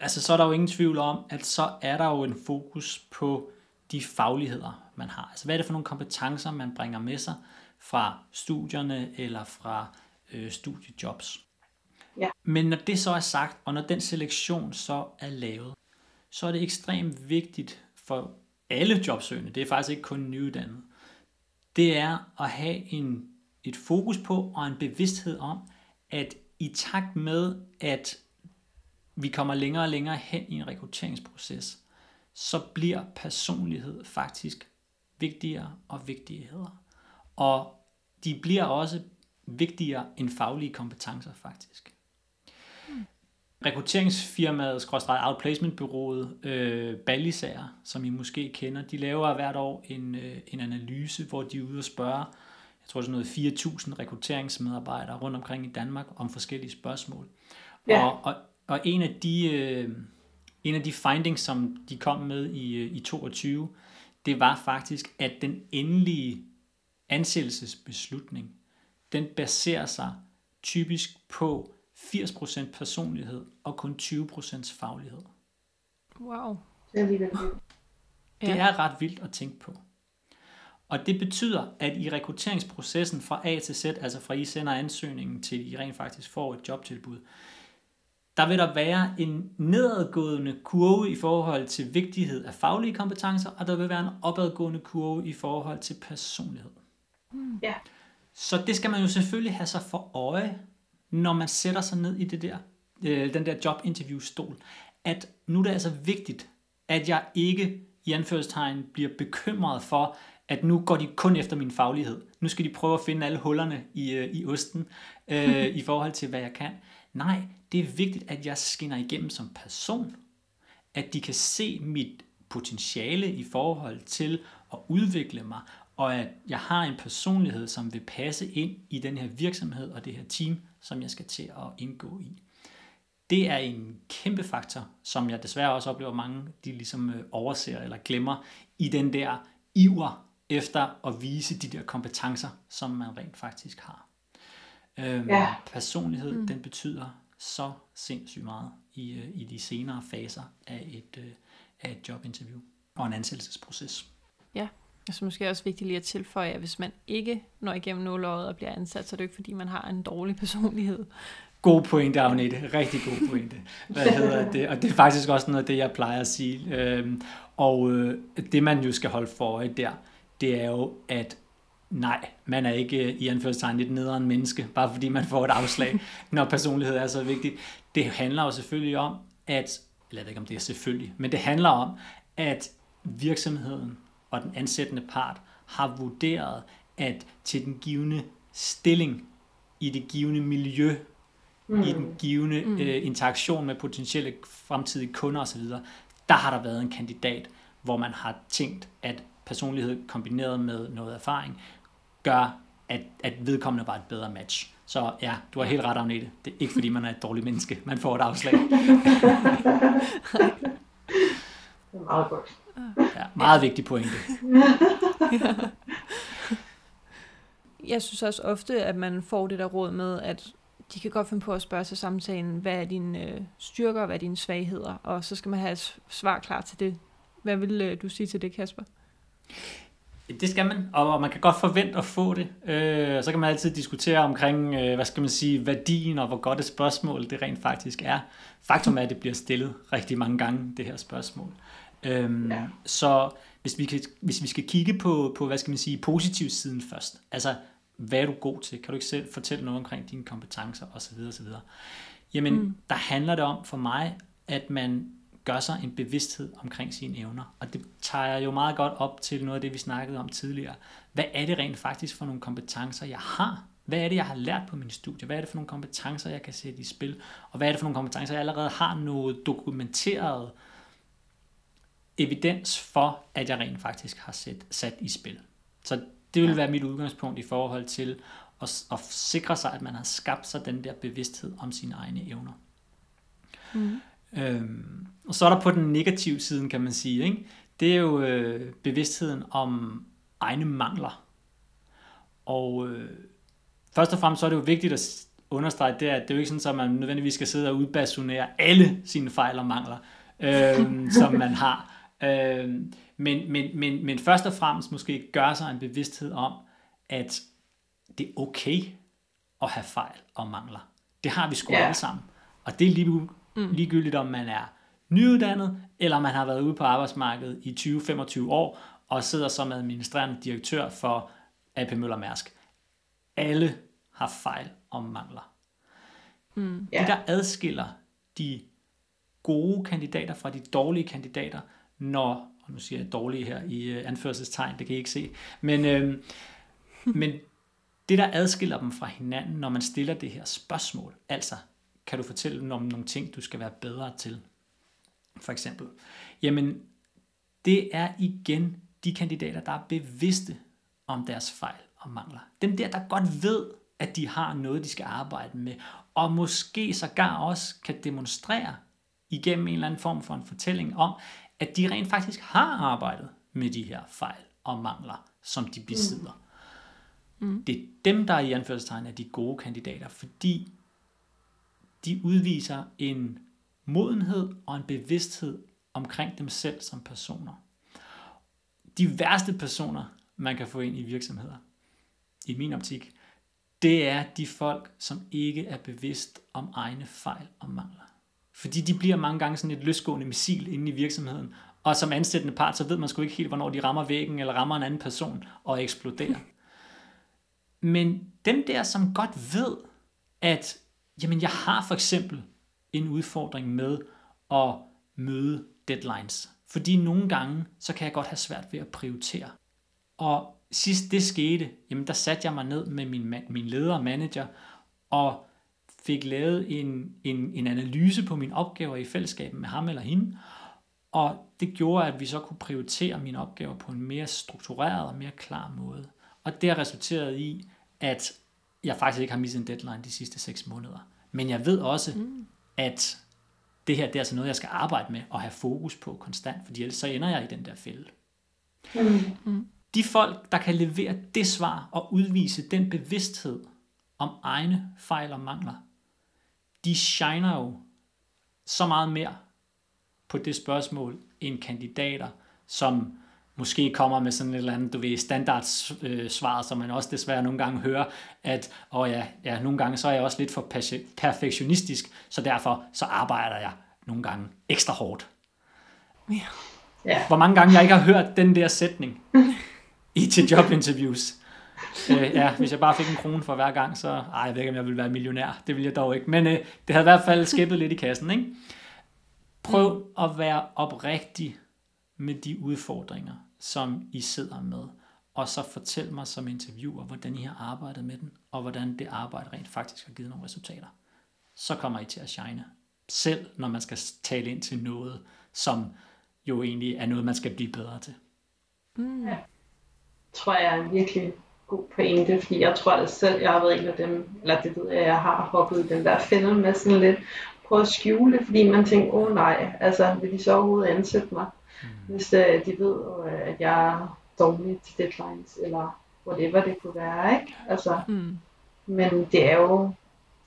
altså så er der jo ingen tvivl om, at så er der jo en fokus på de fagligheder, man har. Altså hvad er det for nogle kompetencer, man bringer med sig fra studierne eller fra øh, studiejobs. Ja. Men når det så er sagt, og når den selektion så er lavet, så er det ekstremt vigtigt for alle jobsøgende, det er faktisk ikke kun nyuddannede, det er at have en, et fokus på og en bevidsthed om, at i takt med, at vi kommer længere og længere hen i en rekrutteringsproces, så bliver personlighed faktisk vigtigere og vigtigere. Og de bliver også vigtigere end faglige kompetencer faktisk. Rekrutteringsfirmaet, skråstrej outplacementbyrået øh, Ballisager, som I måske kender, de laver hvert år en, øh, en analyse, hvor de er ude og spørge, jeg tror sådan noget 4.000 rekrutteringsmedarbejdere rundt omkring i Danmark om forskellige spørgsmål. Ja. Og, og, og en af de øh, en af de findings, som de kom med i, øh, i 22, det var faktisk, at den endelige ansættelsesbeslutning, den baserer sig typisk på 80% personlighed og kun 20% faglighed. Wow. Det er alligevel vildt. Det er ret vildt at tænke på. Og det betyder, at i rekrutteringsprocessen fra A til Z, altså fra I sender ansøgningen til I rent faktisk får et jobtilbud, der vil der være en nedadgående kurve i forhold til vigtighed af faglige kompetencer, og der vil være en opadgående kurve i forhold til personlighed. Ja. Så det skal man jo selvfølgelig have sig for øje, når man sætter sig ned i det der, øh, den der jobinterviewstol, at nu er det altså vigtigt, at jeg ikke i anførselstegn bliver bekymret for, at nu går de kun efter min faglighed. Nu skal de prøve at finde alle hullerne i, øh, i osten øh, i forhold til, hvad jeg kan. Nej, det er vigtigt, at jeg skinner igennem som person. At de kan se mit potentiale i forhold til at udvikle mig, og at jeg har en personlighed, som vil passe ind i den her virksomhed og det her team, som jeg skal til at indgå i. Det er en kæmpe faktor, som jeg desværre også oplever mange, de ligesom øh, overser eller glemmer i den der iver efter at vise de der kompetencer, som man rent faktisk har. Øhm, Ja. Personlighed, mm. den betyder så sindssygt meget i, øh, i de senere faser af et, øh, af et jobinterview og en ansættelsesproces. Altså måske også vigtigt lige at tilføje, at hvis man ikke når igennem nåløjet og bliver ansat, så er det ikke fordi, man har en dårlig personlighed. God pointe, Agnete. Rigtig god pointe. Hvad hedder det? Og det er faktisk også noget af det, jeg plejer at sige. Øhm, og øh, det, man jo skal holde for øje der, det er jo, at nej, man er ikke i anførselstegn et nederen menneske, bare fordi man får et afslag, når personlighed er så vigtigt. Det handler jo selvfølgelig om, at, eller jeg ved ikke om det er selvfølgelig, men det handler om, at virksomheden og den ansættende part har vurderet, at til den givende stilling i det givende miljø, mm. i den givende mm. øh, interaktion med potentielle fremtidige kunder osv., der har der været en kandidat, hvor man har tænkt, at personlighed kombineret med noget erfaring gør, at, at vedkommende var et bedre match. Så ja, du har helt ret, Agnete. Det er ikke, fordi man er et dårligt menneske. Man får et afslag. det er meget godt. Ja, meget vigtig pointe. Jeg synes også ofte, at man får det der råd med, at de kan godt finde på at spørge til samtalen, hvad er dine øh, styrker, hvad er dine svagheder, og så skal man have et svar klar til det. Hvad vil øh, du sige til det, Kasper? Det skal man, og man kan godt forvente at få det. Øh, så kan man altid diskutere omkring, øh, hvad skal man sige, værdien og hvor godt et spørgsmål det rent faktisk er. Faktum er, at det bliver stillet rigtig mange gange, det her spørgsmål. Øhm, ja. Så hvis vi, kan, hvis vi skal kigge på, på, hvad skal man sige, positiv siden først, altså hvad er du god til? Kan du ikke selv fortælle noget omkring dine kompetencer osv. osv. Jamen, mm. der handler det om for mig, at man gør sig en bevidsthed omkring sine evner. Og det tager jo meget godt op til noget af det, vi snakkede om tidligere. Hvad er det rent faktisk for nogle kompetencer, jeg har? Hvad er det, jeg har lært på min studie? Hvad er det for nogle kompetencer, jeg kan sætte i spil? Og hvad er det for nogle kompetencer, jeg allerede har noget dokumenteret evidens for, at jeg rent faktisk har sat, sat i spil? Så det vil ja. være mit udgangspunkt i forhold til at, at sikre sig, at man har skabt sig den der bevidsthed om sine egne evner. Mm. Øhm, og så er der på den negative side, kan man sige, ikke? det er jo øh, bevidstheden om egne mangler. Og øh, først og fremmest så er det jo vigtigt at understrege det, at det er jo ikke sådan, at man nødvendigvis skal sidde og udbasunere alle sine fejl og mangler, øh, som man har. Øh, men, men, men, men først og fremmest måske gøre sig en bevidsthed om, at det er okay at have fejl og mangler. Det har vi sgu yeah. alle sammen. Og det er lige, mm. ligegyldigt, om man er nyuddannet, eller man har været ude på arbejdsmarkedet i 20-25 år, og sidder som administrerende direktør for AP Møller Mærsk. Alle har fejl og mangler. Mm. Det, der adskiller de gode kandidater fra de dårlige kandidater, når, og nu siger jeg dårlige her i uh, anførselstegn, det kan I ikke se, men, øh, men det, der adskiller dem fra hinanden, når man stiller det her spørgsmål, altså, kan du fortælle dem om nogle ting, du skal være bedre til? For eksempel. Jamen, det er igen de kandidater, der er bevidste om deres fejl og mangler. Dem der, der godt ved, at de har noget, de skal arbejde med, og måske sågar også kan demonstrere igennem en eller anden form for en fortælling om, at de rent faktisk har arbejdet med de her fejl og mangler, som de besidder. Mm. Det er dem, der er i anførselstegn af de gode kandidater, fordi de udviser en modenhed og en bevidsthed omkring dem selv som personer. De værste personer, man kan få ind i virksomheder, i min optik, det er de folk, som ikke er bevidst om egne fejl og mangler. Fordi de bliver mange gange sådan et løsgående missil inde i virksomheden, og som ansættende part, så ved man sgu ikke helt, hvornår de rammer væggen, eller rammer en anden person og eksploderer. Men dem der, som godt ved, at jamen, jeg har for eksempel en udfordring med at møde deadlines. Fordi nogle gange, så kan jeg godt have svært ved at prioritere. Og sidst det skete, jamen der satte jeg mig ned med min, min leder og manager, og fik lavet en, en, en analyse på mine opgaver i fællesskab med ham eller hende, og det gjorde, at vi så kunne prioritere mine opgaver på en mere struktureret og mere klar måde. Og det har resulteret i, at jeg faktisk ikke har misset en deadline de sidste 6 måneder. Men jeg ved også, mm. at det her det er altså noget, jeg skal arbejde med og have fokus på konstant, fordi ellers så ender jeg i den der fælde. Mm. mm. De folk, der kan levere det svar og udvise den bevidsthed om egne fejl og mangler, de shiner jo så meget mere på det spørgsmål end kandidater, som måske kommer med sådan et eller andet, du ved, standardsvar, som man også desværre nogle gange hører, at åh ja, ja, nogle gange så er jeg også lidt for perfektionistisk, så derfor så arbejder jeg nogle gange ekstra hårdt. Ja. Ja. Hvor mange gange jeg ikke har hørt den der sætning i til jobinterviews. øh, ja, hvis jeg bare fik en krone for hver gang, så ej, jeg ved ikke, om jeg ville være millionær. Det vil jeg dog ikke. Men øh, det havde i hvert fald skæppet lidt i kassen. Ikke? Prøv at være oprigtig med de udfordringer, som I sidder med. Og så fortæl mig som interviewer, hvordan I har arbejdet med den, og hvordan det arbejde rent faktisk har givet nogle resultater. så kommer I til at shine. Selv når man skal tale ind til noget, som jo egentlig er noget, man skal blive bedre til. Mm. Ja. tror jeg er en virkelig god pointe, fordi jeg tror at selv, jeg har været en af dem, eller det ved jeg, jeg har hoppet i den der fælde med sådan lidt, prøve at skjule, fordi man tænker, åh oh, nej, altså vil de så overhovedet ansætte mig, mm. hvis uh, de ved, uh, at jeg er dårlig til deadlines, eller whatever det kunne være, ikke? Altså, mm. Men det er jo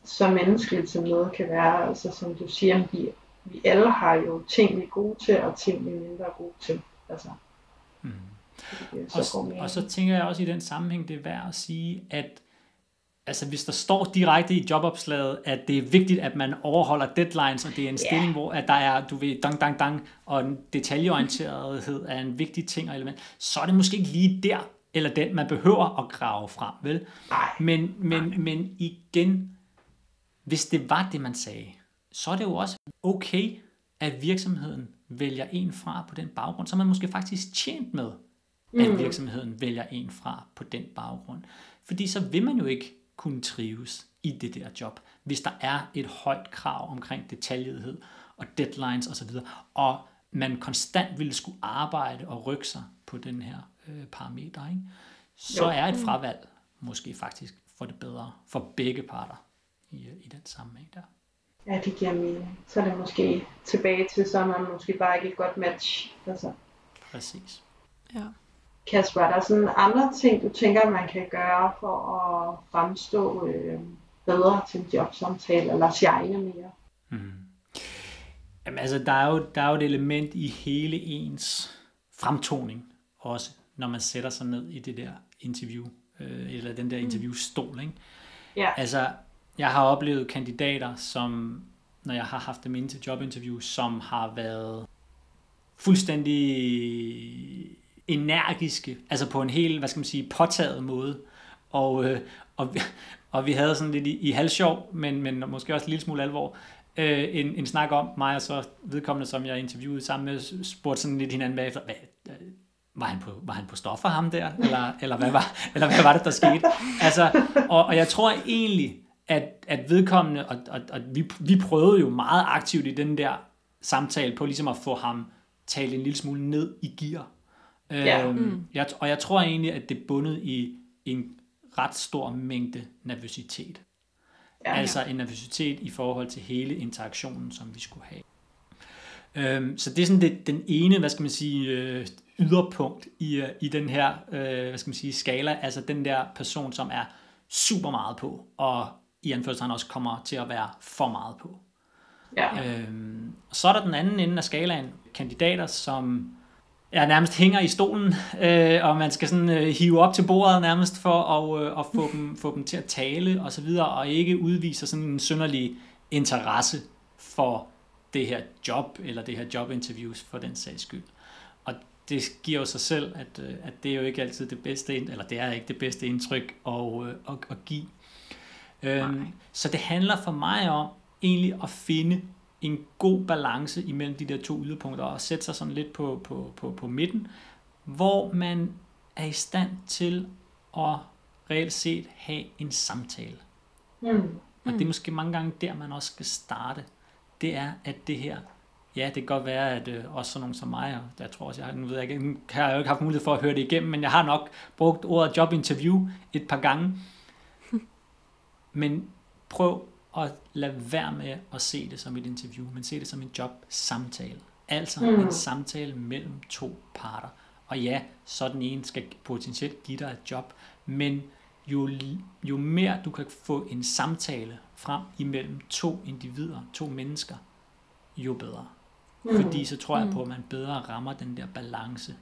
så menneskeligt, som noget kan være, altså som du siger, vi, vi alle har jo ting, vi er gode til, og ting, vi er mindre gode til. Altså, mm. så og, og så tænker jeg også i den sammenhæng, det er værd at sige, at altså hvis der står direkte i jobopslaget, at det er vigtigt, at man overholder deadlines, og det er en stilling, yeah. hvor at der er, du ved, dang, dang, dang, og en detaljeorienterethed er en vigtig ting og element, så er det måske ikke lige der, eller den, man behøver at grave frem, vel? Men, men, men igen, hvis det var det, man sagde, så er det jo også okay, at virksomheden vælger en fra på den baggrund, så man måske faktisk tjent med, at mm. virksomheden vælger en fra på den baggrund. Fordi så vil man jo ikke kunne trives i det der job, hvis der er et højt krav omkring detaljethed og deadlines osv., og man konstant ville skulle arbejde og rykke sig på den her øh, parameter, ikke? så jo. er et fravalg måske faktisk for det bedre for begge parter i, i den sammenhæng der. Ja, det giver mening. Så er det måske tilbage til, så er man måske bare ikke et godt match. Altså. Præcis. Ja. Kasper, er der sådan andre ting, du tænker, man kan gøre for at fremstå øh, bedre til en jobsamtale, eller shine mere? Mm. Jamen altså, der er, jo, der er jo et element i hele ens fremtoning også, når man sætter sig ned i det der interview, øh, eller den der mm. interviewstol, ikke? Ja. Altså, jeg har oplevet kandidater, som, når jeg har haft dem ind til jobinterview, som har været fuldstændig energiske, altså på en helt, hvad skal man sige, påtaget måde. Og, øh, og, og vi havde sådan lidt i, i halvsjov, men, men måske også en lille smule alvor, øh, en, en snak om mig og så vedkommende, som jeg interviewede sammen med, spurgte sådan lidt hinanden bagefter, hvad, øh, var han på, var han på stoffer ham der, eller, eller, hvad var, eller hvad var det, der skete? Altså, og, og jeg tror egentlig, at, at vedkommende, og, og, og vi, vi prøvede jo meget aktivt i den der samtale på ligesom at få ham talt en lille smule ned i gear. Ja. Øhm, mm. jeg, og jeg tror egentlig, at det er bundet i en ret stor mængde nervøsitet. Ja, altså ja. en nervøsitet i forhold til hele interaktionen, som vi skulle have. Øhm, så det er sådan det, den ene, hvad skal man sige, øh, yderpunkt i, øh, i den her, øh, hvad skal man sige, skala. Altså den der person, som er super meget på, og i anførselstegn også kommer til at være for meget på. Ja. Øhm, så er der den anden ende af skalaen, kandidater, som ja, nærmest hænger i stolen, øh, og man skal sådan øh, hive op til bordet nærmest for at, øh, at få, dem, få dem til at tale og så videre, og ikke udviser sådan en synderlig interesse for det her job, eller det her jobinterviews for den sags skyld. Og det giver jo sig selv, at, øh, at det er jo ikke altid det bedste, eller det er ikke det bedste indtryk at, øh, at, at give. Øhm, så det handler for mig om egentlig at finde en god balance imellem de der to yderpunkter og sætte sig sådan lidt på, på, på, på midten, hvor man er i stand til at reelt set have en samtale. Mm. Og det er måske mange gange der, man også skal starte. Det er, at det her, ja, det kan godt være, at øh, også sådan nogen som mig, og jeg tror også, jeg, nu ved jeg ikke, har jeg jo ikke haft mulighed for at høre det igennem, men jeg har nok brugt ordet jobinterview et par gange. men prøv at lade være med at se det som et interview, men se det som en job-samtale. Altså mm. en samtale mellem to parter. Og ja, så den ene skal potentielt give dig et job, men jo, jo mere du kan få en samtale frem imellem to individer, to mennesker, jo bedre. Mm. Fordi så tror jeg på, mm. at man bedre rammer den der balance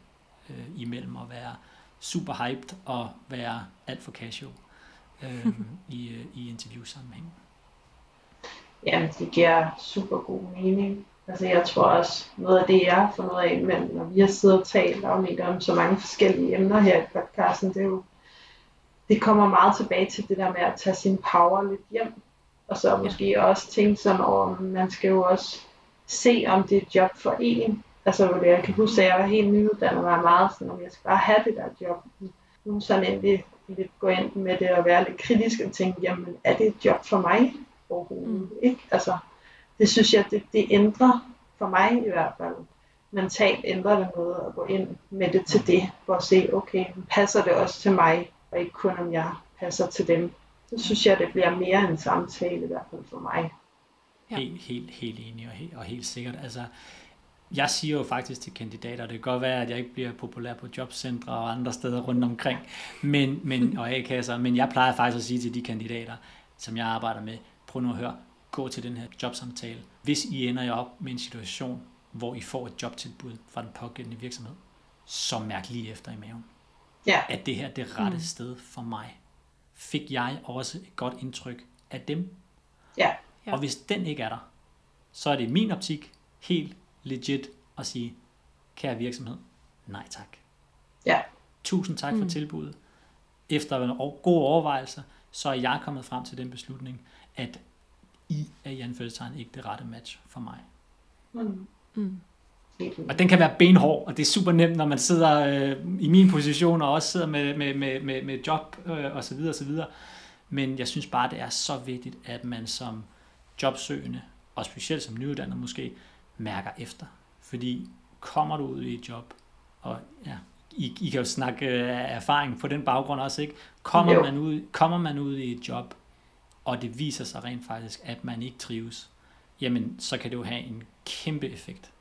øh, imellem at være super hyped og være alt for casual øh, i, øh, i interviewsammenhæng. Jamen, det giver super god mening. Altså, jeg tror også, noget af det, jeg har fundet af, men når vi har siddet og talt om, om så mange forskellige emner her i podcasten, det er jo, det kommer meget tilbage til det der med at tage sin power lidt hjem. Og så måske ja. også tænke sådan over, man skal jo også se, om det er et job for en. Altså, hvor det, jeg kan huske, at jeg var helt nyuddannet, og var meget sådan, om jeg skal bare have det der job. Nu sådan endelig lidt gå ind med det og være lidt kritisk og tænke, jamen, er det et job for mig? Overhovedet. Mm. Ikke? Altså, det synes jeg, det, det ændrer for mig i hvert fald mentalt ændrer det noget at gå ind med det til det, for at se, okay, passer det også til mig, og ikke kun om jeg passer til dem. Så synes jeg, det bliver mere en samtale, i hvert fald for mig. Ja. Helt, helt, helt enig og helt, og helt sikkert. Altså, jeg siger jo faktisk til kandidater, det kan godt være, at jeg ikke bliver populær på jobcentre og andre steder rundt omkring, men, men, og A-kasser, men jeg plejer faktisk at sige til de kandidater, som jeg arbejder med, prøv nu at høre, gå til den her jobsamtale. Hvis I ender jo op med en situation, hvor I får et jobtilbud fra den pågældende virksomhed, så mærk lige efter i maven. Ja. At det her er det rette mm. sted for mig. Fik jeg også et godt indtryk af dem? Ja. ja. Og hvis den ikke er der, så er det i min optik helt legit at sige, kære virksomhed, nej tak. Ja. Tusind tak mm. for tilbuddet. Efter en god overvejelse, så er jeg kommet frem til den beslutning, at I er i anførselstegn ikke det rette match for mig. Mm. Mm. Og den kan være benhård, og det er super nemt, når man sidder øh, i min position, og også sidder med, med, med, med, med job øh, og så videre og så videre. Men jeg synes bare, det er så vigtigt, at man som jobsøgende, og specielt som nyuddannet måske, mærker efter. Fordi kommer du ud i et job, og ja, I, I kan jo snakke øh, erfaring på den baggrund også, ikke? Kommer man, ud, kommer man ud i et job, og det viser sig rent faktisk, at man ikke trives, jamen så kan det jo have en kæmpe effekt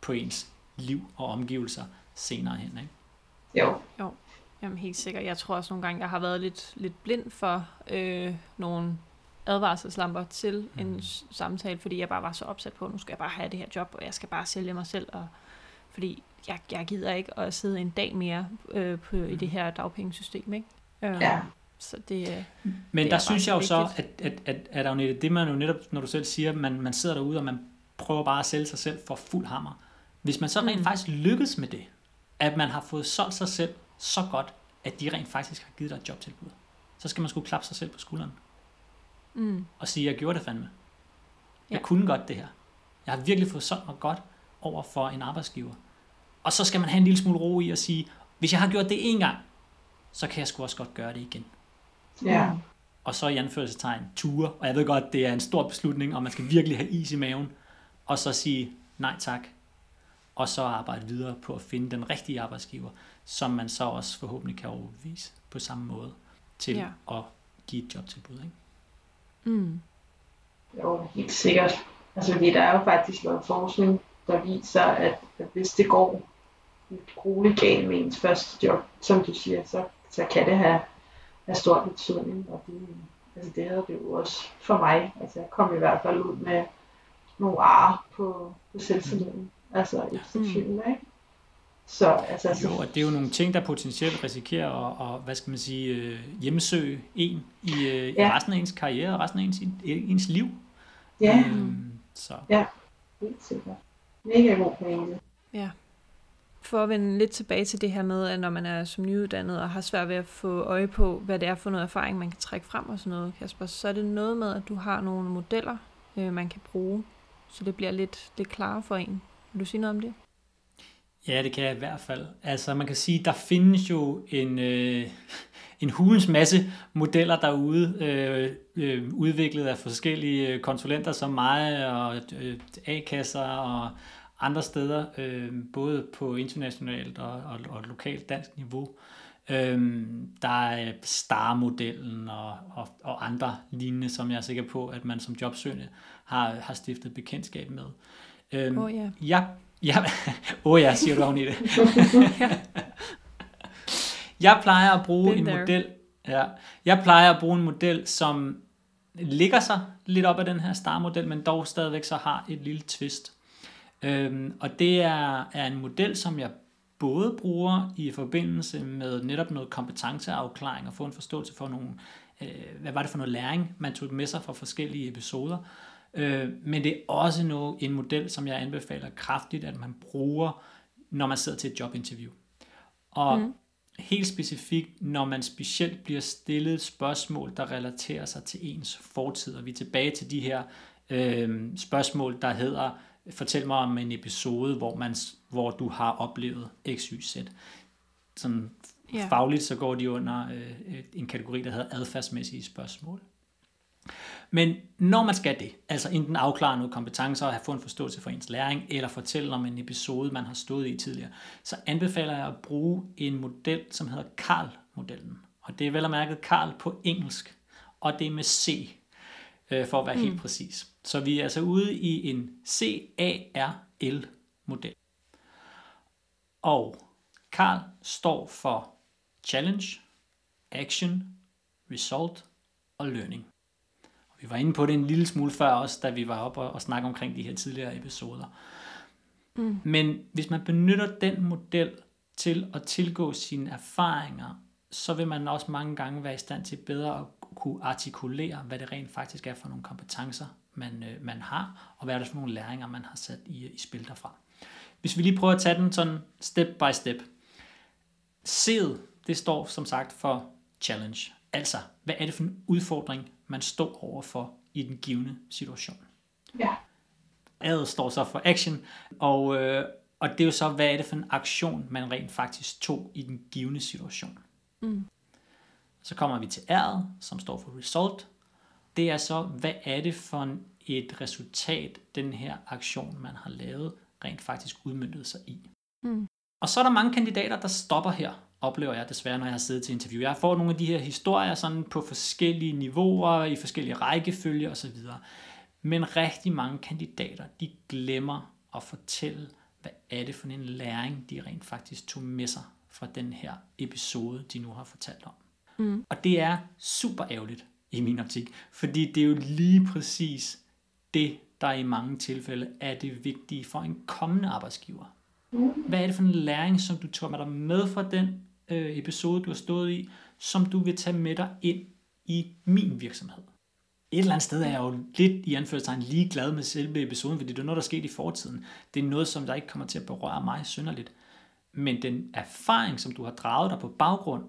på ens liv og omgivelser senere hen. Ikke? Jo. jo. Jamen helt sikkert. Jeg tror også nogle gange, jeg har været lidt, lidt blind for øh, nogle advarselslamper til mm. en samtale, fordi jeg bare var så opsat på, nu skal jeg bare have det her job, og jeg skal bare sælge mig selv, og fordi jeg, jeg gider ikke at sidde en dag mere øh, på, mm. i det her dagpengesystem. Ikke? Øh, ja. Så det, øh, Men det der synes jeg jo så, at, at, at, at Agnete, det man jo netop, når du selv siger, man, man sidder derude, og man prøver bare at sælge sig selv for fuld hammer. Hvis man så rent mm. faktisk lykkes med det, at man har fået solgt sig selv så godt, at de rent faktisk har givet dig et jobtilbud, så skal man skulle klappe sig selv på skulderen. Mm. Og sige, jeg gjorde det fandme. Jeg ja. kunne godt det her. Jeg har virkelig fået solgt mig godt over for en arbejdsgiver. Og så skal man have en lille smule ro i at sige, hvis jeg har gjort det en gang, så kan jeg sgu også godt gøre det igen. Ja. Og så i anførselstegn ture, og jeg ved godt, det er en stor beslutning, og man skal virkelig have is i maven, og så sige nej tak, og så arbejde videre på at finde den rigtige arbejdsgiver, som man så også forhåbentlig kan overbevise på samme måde til ja. at give et jobtilbud. Ikke? Mm. Jo, helt sikkert. Altså, fordi der er jo faktisk noget forskning, der viser, at, at hvis det går grueligt galt med ens første job, som du siger, så, så kan det have, have stor betydning. Og det, altså det havde det jo også for mig. Altså jeg kom i hvert fald ud med nogle ar på, på selvtilliden. Mm. Altså efterfølgende, mm. ikke? Så, altså, altså, jo, og det er jo nogle ting, der potentielt risikerer at, at hvad skal man sige, øh, hjemmesøge en i, øh, ja. i resten af ens karriere og resten af ens, ens liv. Ja, øhm, så. ja, helt sikkert. Mega god pointe. Ja. For at vende lidt tilbage til det her med, at når man er som nyuddannet og har svært ved at få øje på, hvad det er for noget erfaring, man kan trække frem og sådan noget, Kasper, så er det noget med, at du har nogle modeller, øh, man kan bruge, så det bliver lidt, lidt klarere for en. Vil du sige noget om det? Ja, det kan jeg i hvert fald. Altså man kan sige, der findes jo en, øh, en hulens masse modeller derude, øh, øh, udviklet af forskellige konsulenter som mig, og øh, A-kasser og andre steder, øh, både på internationalt og, og, og lokalt dansk niveau. Øh, der er STAR-modellen og, og, og andre lignende, som jeg er sikker på, at man som jobsøgende har, har stiftet bekendtskab med. Øhm, oh, yeah. Jeg, jeg, oh ja, siger du i det. jeg plejer at bruge en model, ja, jeg plejer at bruge en model, som ligger sig lidt op af den her star-model, men dog stadigvæk så har et lille twist. Øhm, og det er, er en model, som jeg både bruger i forbindelse med netop noget kompetenceafklaring og få en forståelse for nogle, øh, hvad var det for noget læring, man tog med sig fra forskellige episoder, Øh, men det er også noget, en model, som jeg anbefaler kraftigt, at man bruger, når man sidder til et jobinterview. Og mm. helt specifikt, når man specielt bliver stillet spørgsmål, der relaterer sig til ens fortid. Og vi er tilbage til de her øh, spørgsmål, der hedder, fortæl mig om en episode, hvor, man, hvor du har oplevet X, Y, Z. Sådan yeah. fagligt så går de under øh, en kategori, der hedder adfærdsmæssige spørgsmål. Men når man skal det, altså enten afklare nogle kompetencer og have fået en forståelse for ens læring, eller fortælle om en episode, man har stået i tidligere, så anbefaler jeg at bruge en model, som hedder Carl-modellen. Og det er vel at mærke Carl på engelsk, og det er med C, øh, for at være mm. helt præcis. Så vi er altså ude i en C-A-R-L-model. Og Carl står for Challenge, Action, Result og Learning. Og vi var inde på det en lille smule før også, da vi var oppe og, og snakke omkring de her tidligere episoder. Mm. Men hvis man benytter den model til at tilgå sine erfaringer, så vil man også mange gange være i stand til bedre at kunne artikulere, hvad det rent faktisk er for nogle kompetencer, man, øh, man har, og hvad er det for nogle læringer, man har sat i, i spil derfra. Hvis vi lige prøver at tage den sådan step by step. C'et, det står som sagt for challenge. Altså, hvad er det for en udfordring, man står overfor i den givende situation? Ja. A'et står så for action, og, øh, og det er jo så, hvad er det for en aktion, man rent faktisk tog i den givende situation. Mm. Så kommer vi til R'et, som står for result. Det er så, hvad er det for et resultat, den her aktion, man har lavet, rent faktisk udmyndtet sig i. Mm. Og så er der mange kandidater, der stopper her, oplever jeg desværre, når jeg har siddet til interview. Jeg får nogle af de her historier sådan på forskellige niveauer, i forskellige rækkefølge osv. Men rigtig mange kandidater, de glemmer at fortælle, hvad er det for en læring, de rent faktisk tog med sig fra den her episode, de nu har fortalt om. Mm. Og det er super ærgerligt i min optik, fordi det er jo lige præcis det, der i mange tilfælde er det vigtige for en kommende arbejdsgiver. Hvad er det for en læring, som du tog med dig med fra den øh, episode, du har stået i, som du vil tage med dig ind i min virksomhed? Et eller andet sted er jeg jo lidt i anførselstegn lige glad med selve episoden, fordi det er noget, der er sket i fortiden. Det er noget, som der ikke kommer til at berøre mig synderligt. Men den erfaring, som du har draget dig på baggrund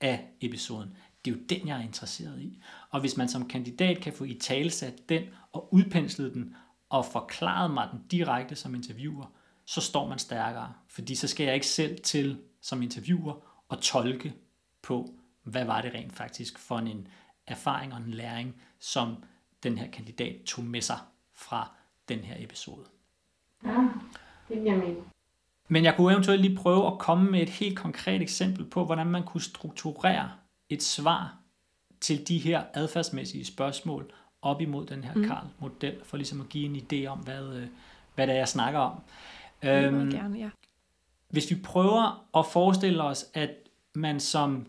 af episoden, det er jo den, jeg er interesseret i. Og hvis man som kandidat kan få i talsat den og udpenslet den og forklaret mig den direkte som interviewer, så står man stærkere. Fordi så skal jeg ikke selv til som interviewer og tolke på, hvad var det rent faktisk for en erfaring og en læring, som den her kandidat tog med sig fra den her episode. Ja, det giver mening. Men jeg kunne eventuelt lige prøve at komme med et helt konkret eksempel på, hvordan man kunne strukturere et svar til de her adfærdsmæssige spørgsmål op imod den her Karl-model, for ligesom at give en idé om, hvad, øh, hvad det er, jeg snakker om. Det øhm, gerne, ja. Hvis vi prøver at forestille os, at man som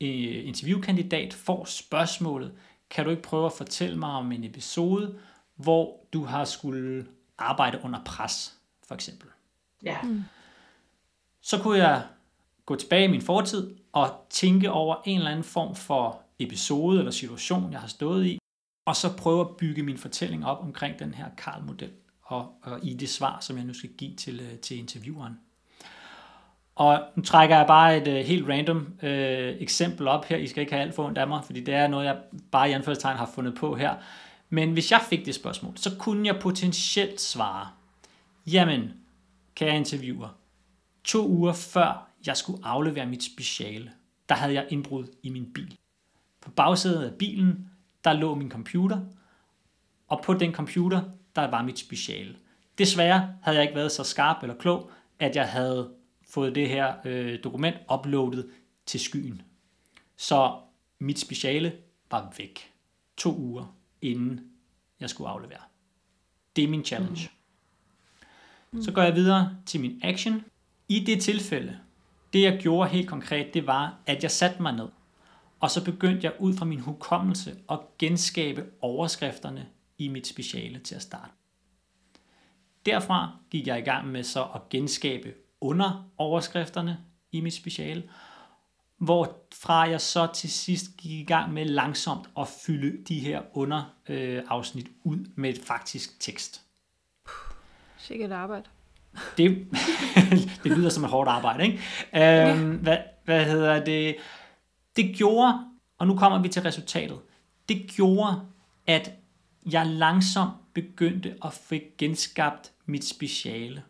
øh, interviewkandidat får spørgsmålet, kan du ikke prøve at fortælle mig om en episode, hvor du har skulle arbejde under pres, for eksempel. Ja. Mm. Så kunne jeg gå tilbage i min fortid og tænke over en eller anden form for episode eller situation, jeg har stået i, og så prøve at bygge min fortælling op omkring den her Karl-model og, og i det svar, som jeg nu skal give til, øh, til intervieweren. Og nu trækker jeg bare et uh, helt random uh, eksempel op her. I skal ikke have alt for ondt af mig, fordi det er noget, jeg bare i anførselstegn har fundet på her. Men hvis jeg fik det spørgsmål, så kunne jeg potentielt svare, jamen, kære interviewer, to uger før jeg skulle aflevere mit speciale, der havde jeg indbrud i min bil. På bagsædet af bilen, der lå min computer, og på den computer, der var mit speciale. Desværre havde jeg ikke været så skarp eller klog, at jeg havde fået det her øh, dokument uploadet til skyen. Så mit speciale var væk to uger inden jeg skulle aflevere. Det er min challenge. Mm. Så går jeg videre til min action. I det tilfælde, det jeg gjorde helt konkret, det var, at jeg satte mig ned. Og så begyndte jeg ud fra min hukommelse at genskabe overskrifterne i mit speciale til at starte. Derfra gik jeg i gang med så at genskabe under overskrifterne i mit speciale, hvorfra jeg så til sidst gik i gang med langsomt at fylde de her underafsnit øh, ud med et faktisk tekst. Sikkert arbejde. Det, det lyder som et hårdt arbejde, ikke? Øhm, hvad, hvad hedder det? Det gjorde, og nu kommer vi til resultatet, det gjorde, at jeg langsomt begyndte at få genskabt mit speciale.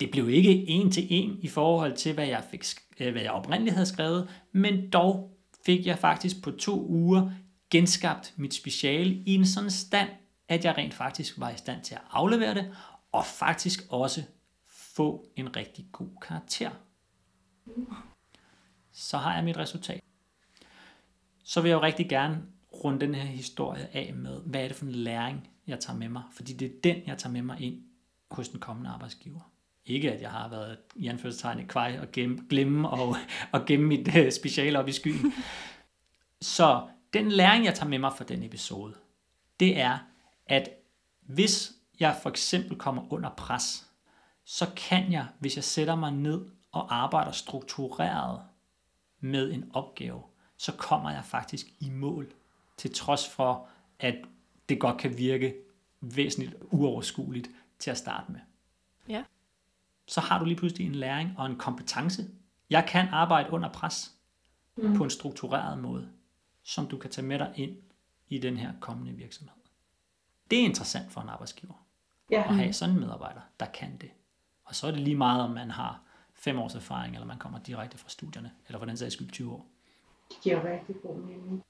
Det blev ikke en til en i forhold til, hvad jeg, fik, øh, hvad jeg oprindeligt havde skrevet, men dog fik jeg faktisk på to uger genskabt mit speciale i en sådan stand, at jeg rent faktisk var i stand til at aflevere det, og faktisk også få en rigtig god karakter. Mm. Så har jeg mit resultat. Så vil jeg jo rigtig gerne runde den her historie af med, hvad er det for en læring, jeg tager med mig? Fordi det er den, jeg tager med mig ind hos den kommende arbejdsgiver. Ikke at jeg har været i anførselstegn kvej og gemme, glemme og, og gemme mit øh, speciale op i skyen. Så den læring, jeg tager med mig fra den episode, det er, at hvis jeg for eksempel kommer under pres, så kan jeg, hvis jeg sætter mig ned og arbejder struktureret med en opgave, så kommer jeg faktisk i mål, til trods for, at det godt kan virke væsentligt uoverskueligt til at starte med. Ja. Så har du lige pludselig en læring og en kompetence. Jeg kan arbejde under pres mm. på en struktureret måde, som du kan tage med dig ind i den her kommende virksomhed. Det er interessant for en arbejdsgiver Ja. at have sådan en medarbejder, der kan det. Og så er det lige meget, om man har fem års erfaring, eller man kommer direkte fra studierne, eller for den sags skyld 20 år. Det giver rigtig god mening.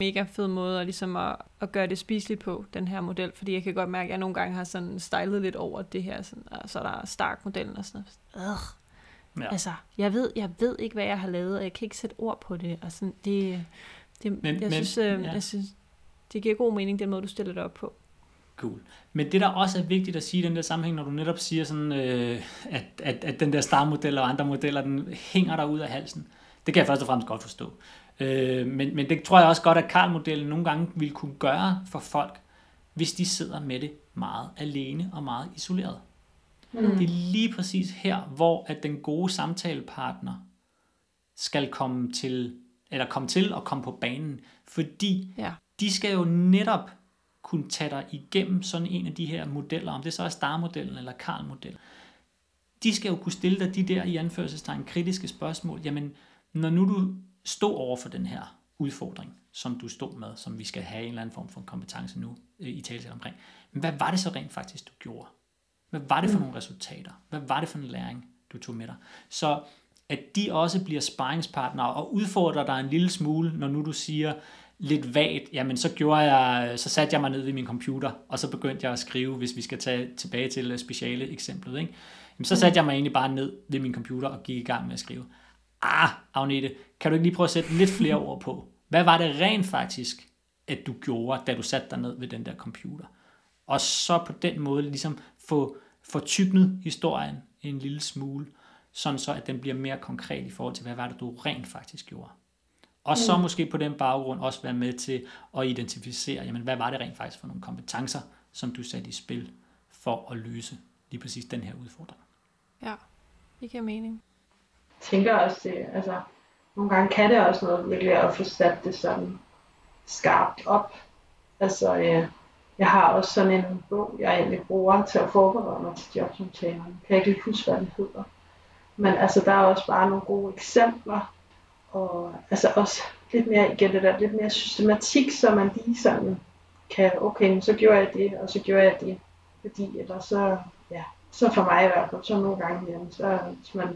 Mega fed måde at, ligesom at, at gøre det spiseligt på, den her model. Fordi jeg kan godt mærke, at jeg nogle gange har sådan stylet lidt over det her. Sådan, og så er der Stark-modellen og sådan noget. Ja. Altså, jeg ved, jeg ved ikke, hvad jeg har lavet, og jeg kan ikke sætte ord på det. Og sådan, det, det men, jeg, men- synes, øh, ja. jeg synes, det giver god mening, den måde, du stiller det op på. Cool. Men det, der også er vigtigt at sige i den der sammenhæng, når du netop siger, sådan, øh, at, at, at den der star-model og andre modeller, den hænger der ud af halsen, det kan jeg først og fremmest godt forstå. Øh, men, men det tror jeg også godt, at Karl-modellen nogle gange vil kunne gøre for folk, hvis de sidder med det meget alene og meget isoleret. Mm. Det er lige præcis her, hvor at den gode samtalepartner skal komme til, eller komme til og komme på banen, fordi Ja. de skal jo netop kunne tage dig igennem sådan en af de her modeller, om det så er Star-modellen eller Karl-modellen. De skal jo kunne stille dig de der i anførselstegn kritiske spørgsmål. Jamen, når nu du stod over for den her udfordring, som du stod med, som vi skal have en eller anden form for kompetence nu øh, i tale omkring, men hvad var det så rent faktisk, du gjorde? Hvad var det for nogle resultater? Hvad var det for en læring, du tog med dig? Så at de også bliver sparringspartnere og udfordrer dig en lille smule, når nu du siger lidt vagt, jamen så gjorde jeg, så satte jeg mig ned ved min computer, og så begyndte jeg at skrive, hvis vi skal tage tilbage til øh, speciale eksemplet, ikke? Jamen, så satte jeg mig egentlig bare ned ved min computer og gik i gang med at skrive. Ah, Agnete, kan du ikke lige prøve at sætte lidt flere ord på? Hvad var det rent faktisk, at du gjorde, da du satte dig ned ved den der computer? Og så på den måde ligesom få, få tyknet historien en lille smule, sådan så at den bliver mere konkret i forhold til, hvad var det, du rent faktisk gjorde. Og så måske på den baggrund også være med til at identificere, jamen, hvad var det rent faktisk for nogle kompetencer, som du satte i spil for at løse lige præcis den her udfordring. Ja, det giver mening. Jeg tænker også, det, altså, nogle gange kan det også noget virkelig at få sat det sådan skarpt op. Altså, øh, jeg har også sådan en bog, jeg egentlig bruger til at forberede mig til jobsamtalerne. Jeg kan ikke huske, hvad den hedder. Men altså, der er også bare nogle gode eksempler. Og altså også lidt mere, igen det der, lidt mere systematik, så man lige sådan kan, okay, så gjorde jeg det, og så gjorde jeg det. Fordi, eller så, ja, så for mig i hvert fald, så nogle gange, jamen, så hvis man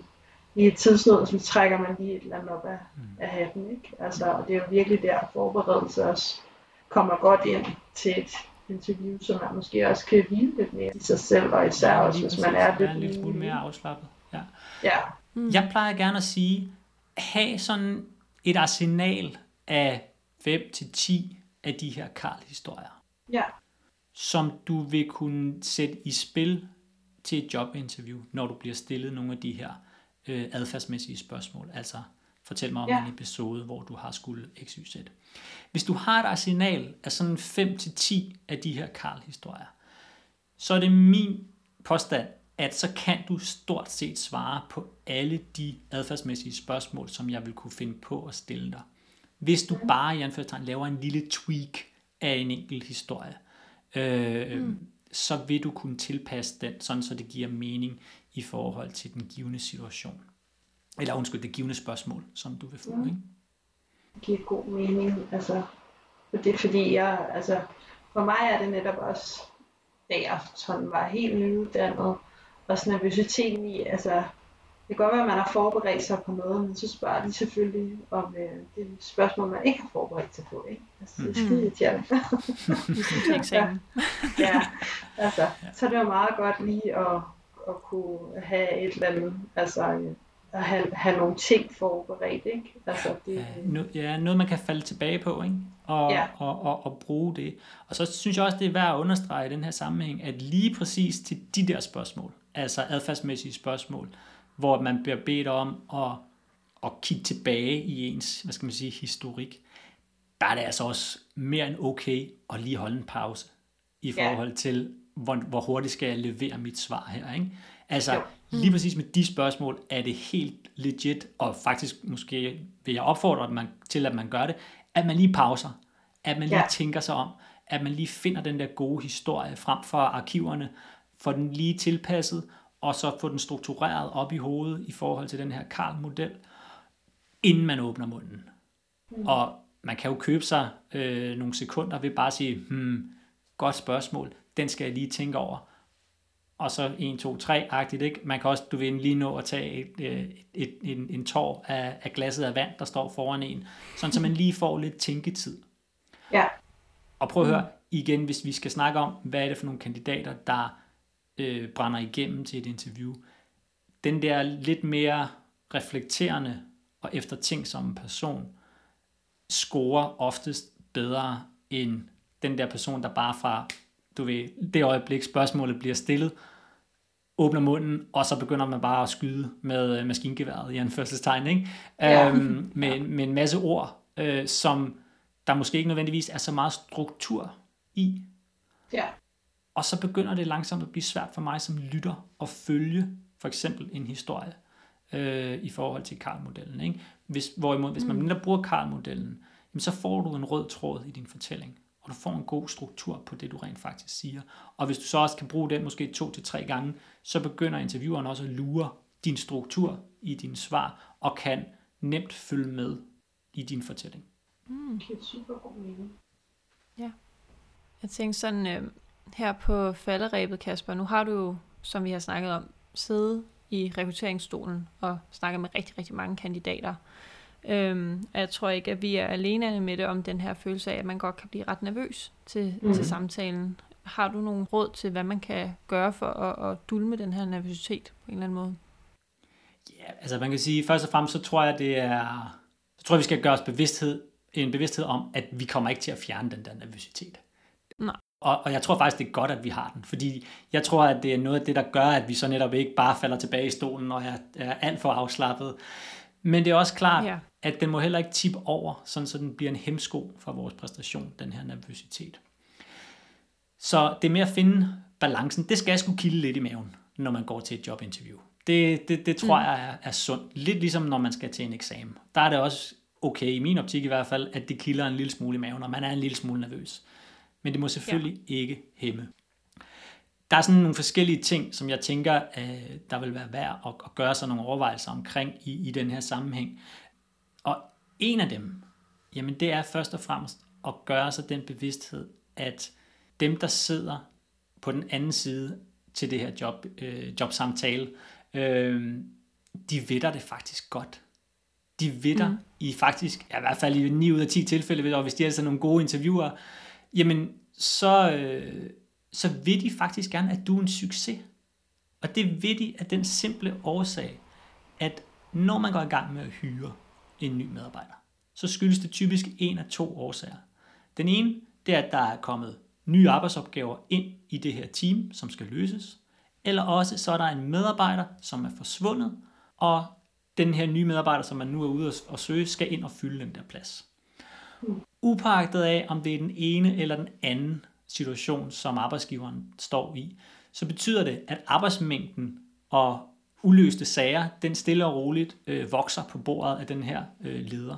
lige et tidsnød, så trækker man lige et eller andet op af, af hatten, ikke? Altså, og det er jo virkelig der, forberedelse også kommer godt ind til et interview, så man måske også kan hvile lidt mere i sig selv, og især Ja, også, hvis man er lidt en lille smule ny. mere afslappet. Ja. Ja, Mm. Jeg plejer gerne at sige, have sådan et arsenal af 5-10 af de her Karl-historier, ja, som du vil kunne sætte i spil til et jobinterview, når du bliver stillet nogle af de her øh, adfærdsmæssige spørgsmål. Altså, fortæl mig om Ja. en episode, hvor du har skulle XYZ. Hvis du har et arsenal af sådan 5-10 af de her Karl-historier, så er det min påstand, at så kan du stort set svare på alle de adfærdsmæssige spørgsmål, som jeg vil kunne finde på at stille dig. Hvis du bare i anførselstegn laver en lille tweak af en enkelt historie, øh, mm. så vil du kunne tilpasse den, sådan så det giver mening i forhold til den givende situation. Eller undskyld, det givende spørgsmål, som du vil få. Mm. Ikke? det giver god mening. Altså, det er fordi, jeg, altså, for mig er det netop også, da jeg sådan var helt nyuddannet, også nervøsiteten i, altså, det kan godt være, at man har forberedt sig på noget, men så spørger de selvfølgelig om øh, det et spørgsmål, man ikke har forberedt sig på. Ikke? Altså, det er Mm. skide irriterende. Eksamen. ja, altså, så er det jo meget godt lige at, at kunne have et eller andet, altså at have, have nogle ting forberedt, ikke? Altså, det, Ja, no, ja, noget man kan falde tilbage på, ikke? Og, Ja. ja. og, og, og bruge det. Og så synes jeg også, det er værd at understrege i den her sammenhæng, at lige præcis til de der spørgsmål, altså adfærdsmæssige spørgsmål, hvor man bliver bedt om at, at kigge tilbage i ens, hvad skal man sige, historik, der er det altså også mere end okay at lige holde en pause i forhold til, hvor, hvor hurtigt skal jeg levere mit svar her, ikke? Altså, Jo. lige præcis med de spørgsmål er det helt legit, og faktisk måske vil jeg opfordre at man, til, at man gør det, at man lige pauser, at man lige Ja. tænker sig om, at man lige finder den der gode historie frem for arkiverne, får den lige tilpasset, og så få den struktureret op i hovedet i forhold til den her Karl-model, inden man åbner munden. Mm. Og man kan jo købe sig øh, nogle sekunder ved bare at sige, hmm, godt spørgsmål, den skal jeg lige tænke over. Og så 1, 2, 3-agtigt, ikke? Man kan også, du vil lige nå at tage et, øh, et, et, en, en tår af, af glasset af vand, der står foran en, sådan så man lige får lidt tænketid. ja, Og prøv at høre igen, hvis vi skal snakke om, hvad er det for nogle kandidater, der øh, brænder igennem til et interview. Den der lidt mere reflekterende og eftertænksomme person, scorer oftest bedre end den der person, der bare fra, du ved, det øjeblik spørgsmålet bliver stillet, åbner munden, og så begynder man bare at skyde med øh, maskingeværet i anførselstegn, ikke? Ja. Øhm, med, med en masse ord, øh, som der måske ikke nødvendigvis er så meget struktur i. ja, Og så begynder det langsomt at blive svært for mig som lytter at følge for eksempel en historie øh, i forhold til Karl-modellen. Ikke? Hvis, hvorimod, hvis man mindre bruger Karl-modellen, jamen, så får du en rød tråd i din fortælling, og du får en god struktur på det, du rent faktisk siger. Og hvis du så også kan bruge den måske to til tre gange, så begynder intervieweren også at lure din struktur i dine svar, og kan nemt følge med i din fortælling. det giver super god mening. Jeg tænkte sådan, øh, her på falderæbet, Kasper, nu har du jo, som vi har snakket om, siddet i rekrutteringsstolen og snakket med rigtig, rigtig mange kandidater. Øhm, og jeg tror ikke, at vi er alene med det om den her følelse af, at man godt kan blive ret nervøs til, mm. Mhm. til samtalen. Har du nogle råd til, hvad man kan gøre for at, at dulme den her nervøsitet på en eller anden måde? Ja, altså man kan sige, først og fremmest så tror jeg, det er, så tror jeg, vi skal gøre os bevidsthed, en bevidsthed om, at vi kommer ikke til at fjerne den der nervøsitet. Nej. Og, og jeg tror faktisk, det er godt, at vi har den, fordi jeg tror, at det er noget af det, der gør, at vi så netop ikke bare falder tilbage i stolen og er, er alt for afslappet. Men det er også klart, Ja. at den må heller ikke tippe over, sådan så den bliver en hemsko for vores præstation, den her nervøsitet. Så det med at finde balancen, det skal sgu kilde lidt i maven, når man går til et jobinterview. Det, det, det tror mm. jeg er, er sundt. Lidt ligesom når man skal til en eksamen. Der er det også okay, i min optik i hvert fald, at det kilder en lille smule i maven, og man er en lille smule nervøs. Men det må selvfølgelig ja. ikke hæmme. Der er sådan nogle forskellige ting, som jeg tænker, øh, der vil være værd at, at gøre sig nogle overvejelser omkring i, i den her sammenhæng. Og en af dem, jamen det er først og fremmest at gøre sig den bevidsthed, at dem, der sidder på den anden side til det her job, øh, jobsamtale, øh, de vedder det faktisk godt. De vedder mm. i faktisk, ja, i hvert fald i 9 ud af 10 tilfælde, og hvis de er altså nogle gode interviewer, jamen så, øh, så vil de faktisk gerne, at du er en succes. Og det vil de af den simple årsag, at når man går i gang med at hyre en ny medarbejder, så skyldes det typisk en af to årsager. Den ene, det er, at der er kommet nye arbejdsopgaver ind i det her team, som skal løses. Eller også så er der en medarbejder, som er forsvundet, og den her nye medarbejder, som man nu er ude at søge, skal ind og fylde den der plads. Upagtet af, om det er den ene eller den anden situation, som arbejdsgiveren står i, så betyder det, at arbejdsmængden og uløste sager, den stille og roligt øh, vokser på bordet af den her øh, leder.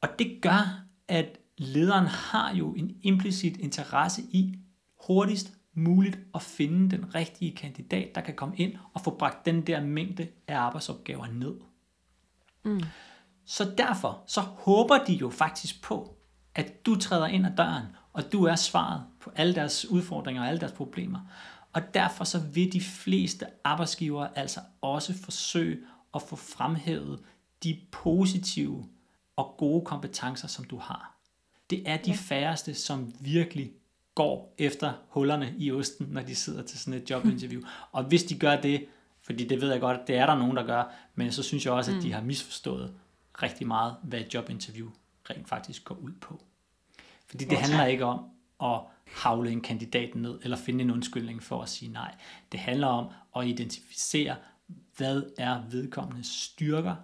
Og det gør, at lederen har jo en implicit interesse i hurtigst muligt at finde den rigtige kandidat, der kan komme ind og få bragt den der mængde af arbejdsopgaver ned. Mm. Så derfor så håber de jo faktisk på, at du træder ind ad døren, og du er svaret på alle deres udfordringer og alle deres problemer. Og derfor så vil de fleste arbejdsgivere altså også forsøge at få fremhævet de positive og gode kompetencer, som du har. Det er de færreste, som virkelig går efter hullerne i osten, når de sidder til sådan et jobinterview. Og hvis de gør det, fordi det ved jeg godt, det er der nogen, der gør, men så synes jeg også, at de mm. har misforstået rigtig meget, hvad et jobinterview rent faktisk går ud på. Fordi det handler ikke om at havle en kandidat ned, eller finde en undskyldning for at sige nej. Det handler om at identificere, hvad er vedkommendes styrker,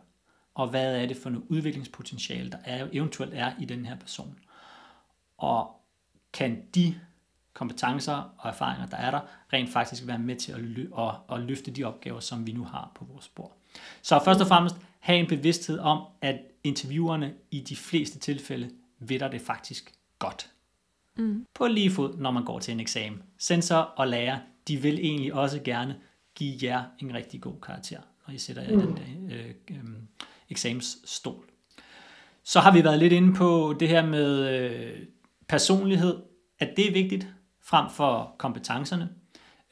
og hvad er det for noget udviklingspotentiale, der er, eventuelt er i den her person. Og kan de kompetencer og erfaringer, der er der, rent faktisk være med til at, lø- at, at løfte de opgaver, som vi nu har på vores bord. Så først og fremmest have en bevidsthed om, at interviewerne i de fleste tilfælde ved det faktisk godt. Mm. På lige fod, når man går til en eksamen. Sensor og lærer, de vil egentlig også gerne give jer en rigtig god karakter, når I sætter jer mm. i den der øh, øh, eksamensstol. Så har vi været lidt inde på det her med øh, personlighed, at det er vigtigt frem for kompetencerne.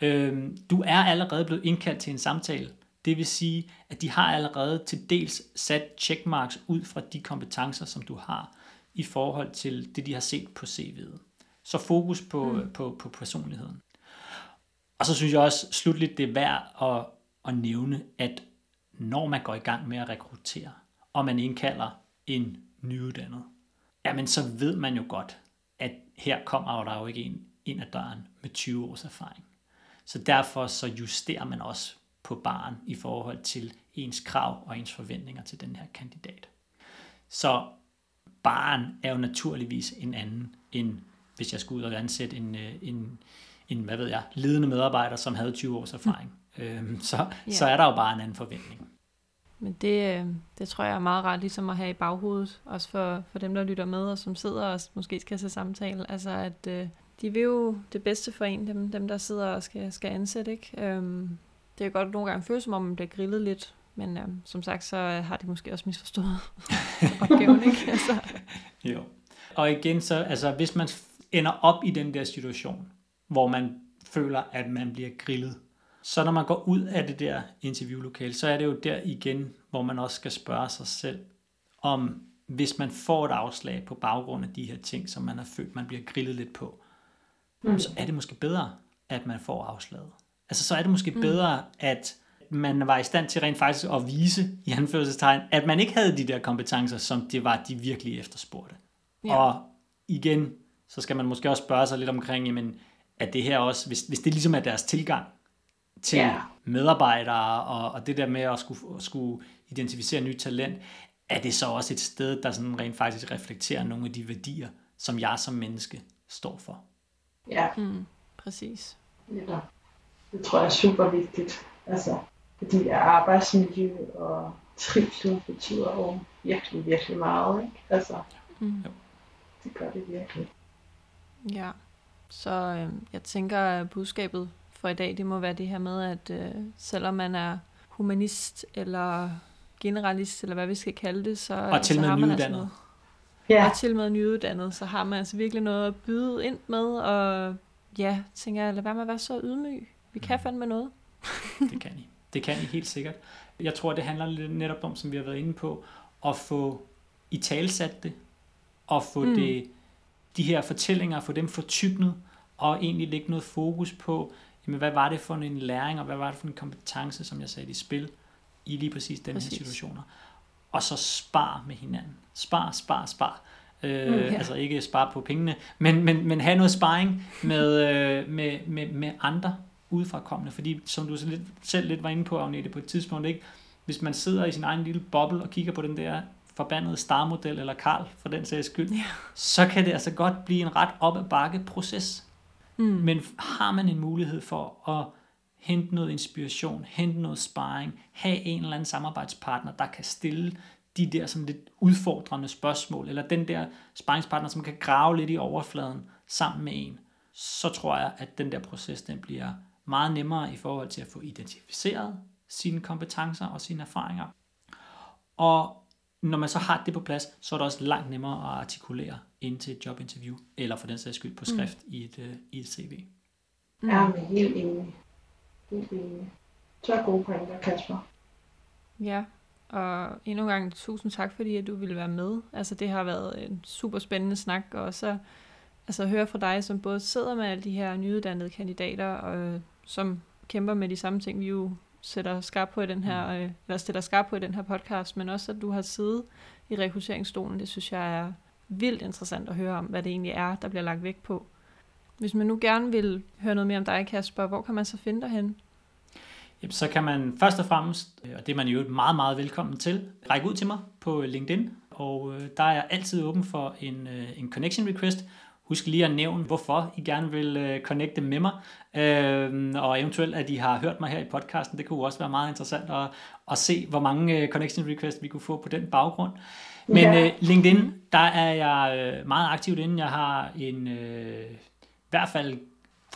Øh, du er allerede blevet indkaldt til en samtale. Det vil sige, at de har allerede til dels sat checkmarks ud fra de kompetencer, som du har i forhold til det, de har set på CV'et. Så fokus på, mm. på, på personligheden. Og så synes jeg også slutligt, det er værd at, at nævne, at når man går i gang med at rekruttere, og man indkalder en nyuddannet, jamen så ved man jo godt, at her kommer der jo ikke en ind ad døren med 20 års erfaring. Så derfor så justerer man også på baren i forhold til ens krav og ens forventninger til den her kandidat. Så baren er jo naturligvis en anden end hvis jeg skulle ud og ansætte en, øh, en, en hvad ved jeg, ledende medarbejder, som havde 20 års erfaring. Mm. Øhm, så, yeah. så er der jo bare en anden forventning. Men det, øh, det tror jeg er meget rart ligesom at have i baghovedet, også for, for dem, der lytter med, og som sidder og måske skal se samtale. Altså, at øh, de vil jo det bedste for en, dem, dem der sidder og skal, skal ansætte. Ikke? Øhm, det er godt nogle gange føles, som om man bliver grillet lidt, men øhm, som sagt, så har de måske også misforstået opgaven. Ikke? Altså. Jo. Og igen, så altså, hvis man ender op i den der situation, hvor man føler, at man bliver grillet. Så når man går ud af det der interviewlokale, så er det jo der igen, hvor man også skal spørge sig selv, om hvis man får et afslag på baggrund af de her ting, som man har følt, man bliver grillet lidt på, mm. så er det måske bedre, at man får afslaget. Altså så er det måske mm. bedre, at man var i stand til rent faktisk at vise, i anførselstegn, at man ikke havde de der kompetencer, som det var, de virkelig efterspurgte. Ja. Og igen, så skal man måske også spørge sig lidt omkring, jamen, at det her også, hvis, hvis det ligesom er deres tilgang til ja. medarbejdere, og, og det der med at skulle, skulle identificere nyt talent, er det så også et sted, der sådan rent faktisk reflekterer nogle af de værdier, som jeg som menneske står for. Ja. Mm, præcis. Ja, det tror jeg er super vigtigt. Altså, fordi arbejdsmiljø og trivsel betyder jo virkelig, virkelig meget. Ikke? Altså, mm. det gør det virkelig. Ja, så øh, jeg tænker, at budskabet for i dag, det må være det her med, at øh, selvom man er humanist eller generalist, eller hvad vi skal kalde det, så, og til så har man altså noget. Ja. Og til med nyuddannet, så har man altså virkelig noget at byde ind med, og ja, tænker jeg, lad være med at være så ydmyg. Vi kan fandme noget. det kan I. Det kan I helt sikkert. Jeg tror, det handler lidt netop om, som vi har været inde på, at få i talsat det, og få mm. det de her fortællinger, få dem fortyknet, og egentlig lægge noget fokus på, jamen, hvad var det for en læring, og hvad var det for en kompetence, som jeg sagde i spil, i lige præcis den præcis. her situationer. Og så spar med hinanden. Spar, spar, spar. Øh, mm, ja. Altså ikke spare på pengene, men, men, men have noget sparring med, øh, med, med, med andre udefrakommende. Fordi som du lidt, selv lidt var inde på, Agnete, på et tidspunkt, ikke? hvis man sidder i sin egen lille boble og kigger på den der forbandede starmodel eller Karl for den sags skyld, ja. så kan det altså godt blive en ret op ad bakke proces. Mm. Men har man en mulighed for at hente noget inspiration, hente noget sparring, have en eller anden samarbejdspartner, der kan stille de der som lidt udfordrende spørgsmål, eller den der sparringspartner, som kan grave lidt i overfladen sammen med en, så tror jeg, at den der proces, den bliver meget nemmere i forhold til at få identificeret sine kompetencer og sine erfaringer. Og når man så har det på plads, så er det også langt nemmere at artikulere ind til et jobinterview, eller for den sags skyld på mm. skrift mm. i, et, uh, i et CV. Mm. Ja, men helt enig. Helt enig. Så gode pointer, Kasper. Ja, og endnu en gang tusind tak, fordi at du ville være med. Altså, det har været en super spændende snak, og så altså, høre fra dig, som både sidder med alle de her nyuddannede kandidater, og som kæmper med de samme ting, vi jo sætter skarp på i den her, mm. øh, eller stiller skarp på i den her podcast, men også at du har siddet i rekrutteringsstolen, det synes jeg er vildt interessant at høre om, hvad det egentlig er, der bliver lagt vægt på. Hvis man nu gerne vil høre noget mere om dig, Kasper, hvor kan man så finde dig hen? Jamen, så kan man først og fremmest, øh, og det er man jo meget, meget velkommen til, række ud til mig på LinkedIn, og øh, der er jeg altid åben for en, øh, en connection request. Husk lige at nævne, hvorfor I gerne vil connecte med mig, og eventuelt, at I har hørt mig her i podcasten. Det kunne også være meget interessant at, at se, hvor mange connection requests vi kunne få på den baggrund. Men ja. LinkedIn, der er jeg meget aktiv inde. Jeg har en, i hvert fald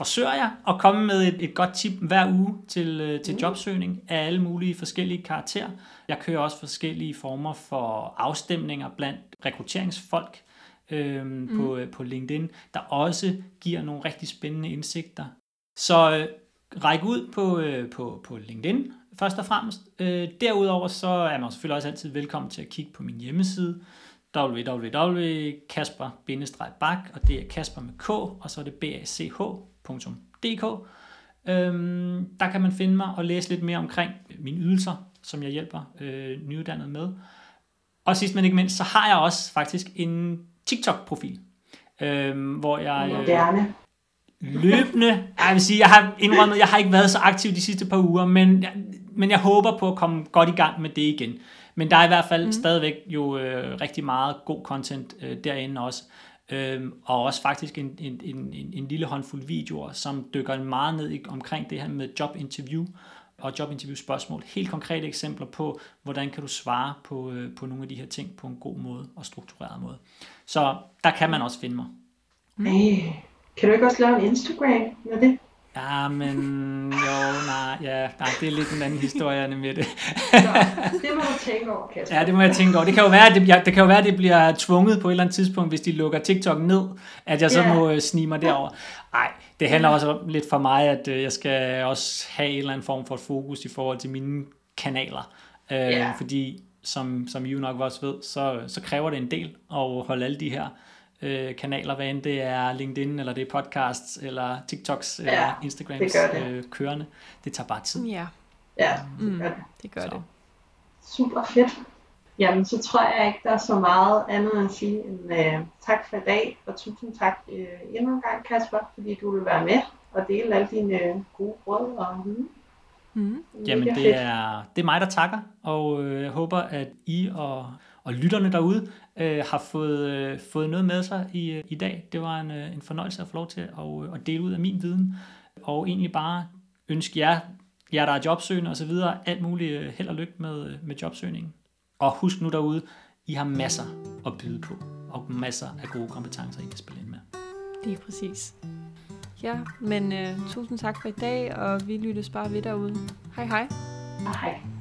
forsøger jeg at komme med et, et godt tip hver uge til, øh, til mm. jobsøgning af alle mulige forskellige karakterer. Jeg kører også forskellige former for afstemninger blandt rekrutteringsfolk øhm, mm. på, øh, på LinkedIn, der også giver nogle rigtig spændende indsigter. Så øh, ræk ud på, øh, på, på LinkedIn først og fremmest. Øh, derudover så er man selvfølgelig også altid velkommen til at kigge på min hjemmeside www.kasper-bak, og det er Kasper med K, og så er det bach.dk. Øhm, der kan man finde mig og læse lidt mere omkring mine ydelser, som jeg hjælper øh, nyuddannede med. Og sidst men ikke mindst, så har jeg også faktisk en TikTok-profil, øh, hvor jeg... Øh, Gerne. løbende, jeg vil sige, jeg har indrømmet, jeg har ikke været så aktiv de sidste par uger, men jeg, men jeg håber på at komme godt i gang med det igen. Men der er i hvert fald mm. stadigvæk jo øh, rigtig meget god content øh, derinde også. Øhm, og også faktisk en, en, en, en lille håndfuld videoer, som dykker meget ned i, omkring det her med jobinterview og jobinterview spørgsmål. Helt konkrete eksempler på, hvordan kan du svare på, øh, på nogle af de her ting på en god måde og struktureret måde. Så der kan man også finde mig. Mm. kan du ikke også lave en Instagram med det? Ja, men jo, nej, ja, nej, det er lidt en anden historie med det. det må du tænke over, Kasper. Ja, det må jeg tænke over. Det kan jo være, at det, ja, det, kan jo være, at det bliver tvunget på et eller andet tidspunkt, hvis de lukker TikTok ned, at jeg så yeah. må uh, snige mig derover. Nej, det handler også lidt for mig, at uh, jeg skal også have en eller anden form for fokus i forhold til mine kanaler. Uh, yeah. Fordi, som, som I jo nok også ved, så, så kræver det en del at holde alle de her øh, kanaler, hvad end det er LinkedIn, eller det er podcasts, eller TikToks, ja, eller Instagrams det det. Øh, kørende. Det tager bare tid. Ja, ja det mm, gør det. Det gør så. det. Super fedt. Jamen, så tror jeg ikke, der er så meget andet at sige end uh, tak for i dag, og tusind tak uh, endnu en gang, Kasper, fordi du vil være med og dele alle dine uh, gode råd og viden. Mm. Jamen, det er, det er mig, der takker, og øh, jeg håber, at I og, og lytterne derude øh, har fået, øh, fået noget med sig i, øh, i dag. Det var en, øh, en fornøjelse at få lov til at, øh, at dele ud af min viden, og egentlig bare ønske jer, jer der er jobsøgende osv., alt muligt øh, held og lykke med, øh, med jobsøgningen. Og husk nu derude, I har masser at byde på, og masser af gode kompetencer, I kan spille ind med. Lige præcis. Ja, men uh, tusind tak for i dag, og vi lyttes bare ved derude. Hej hej. Hej.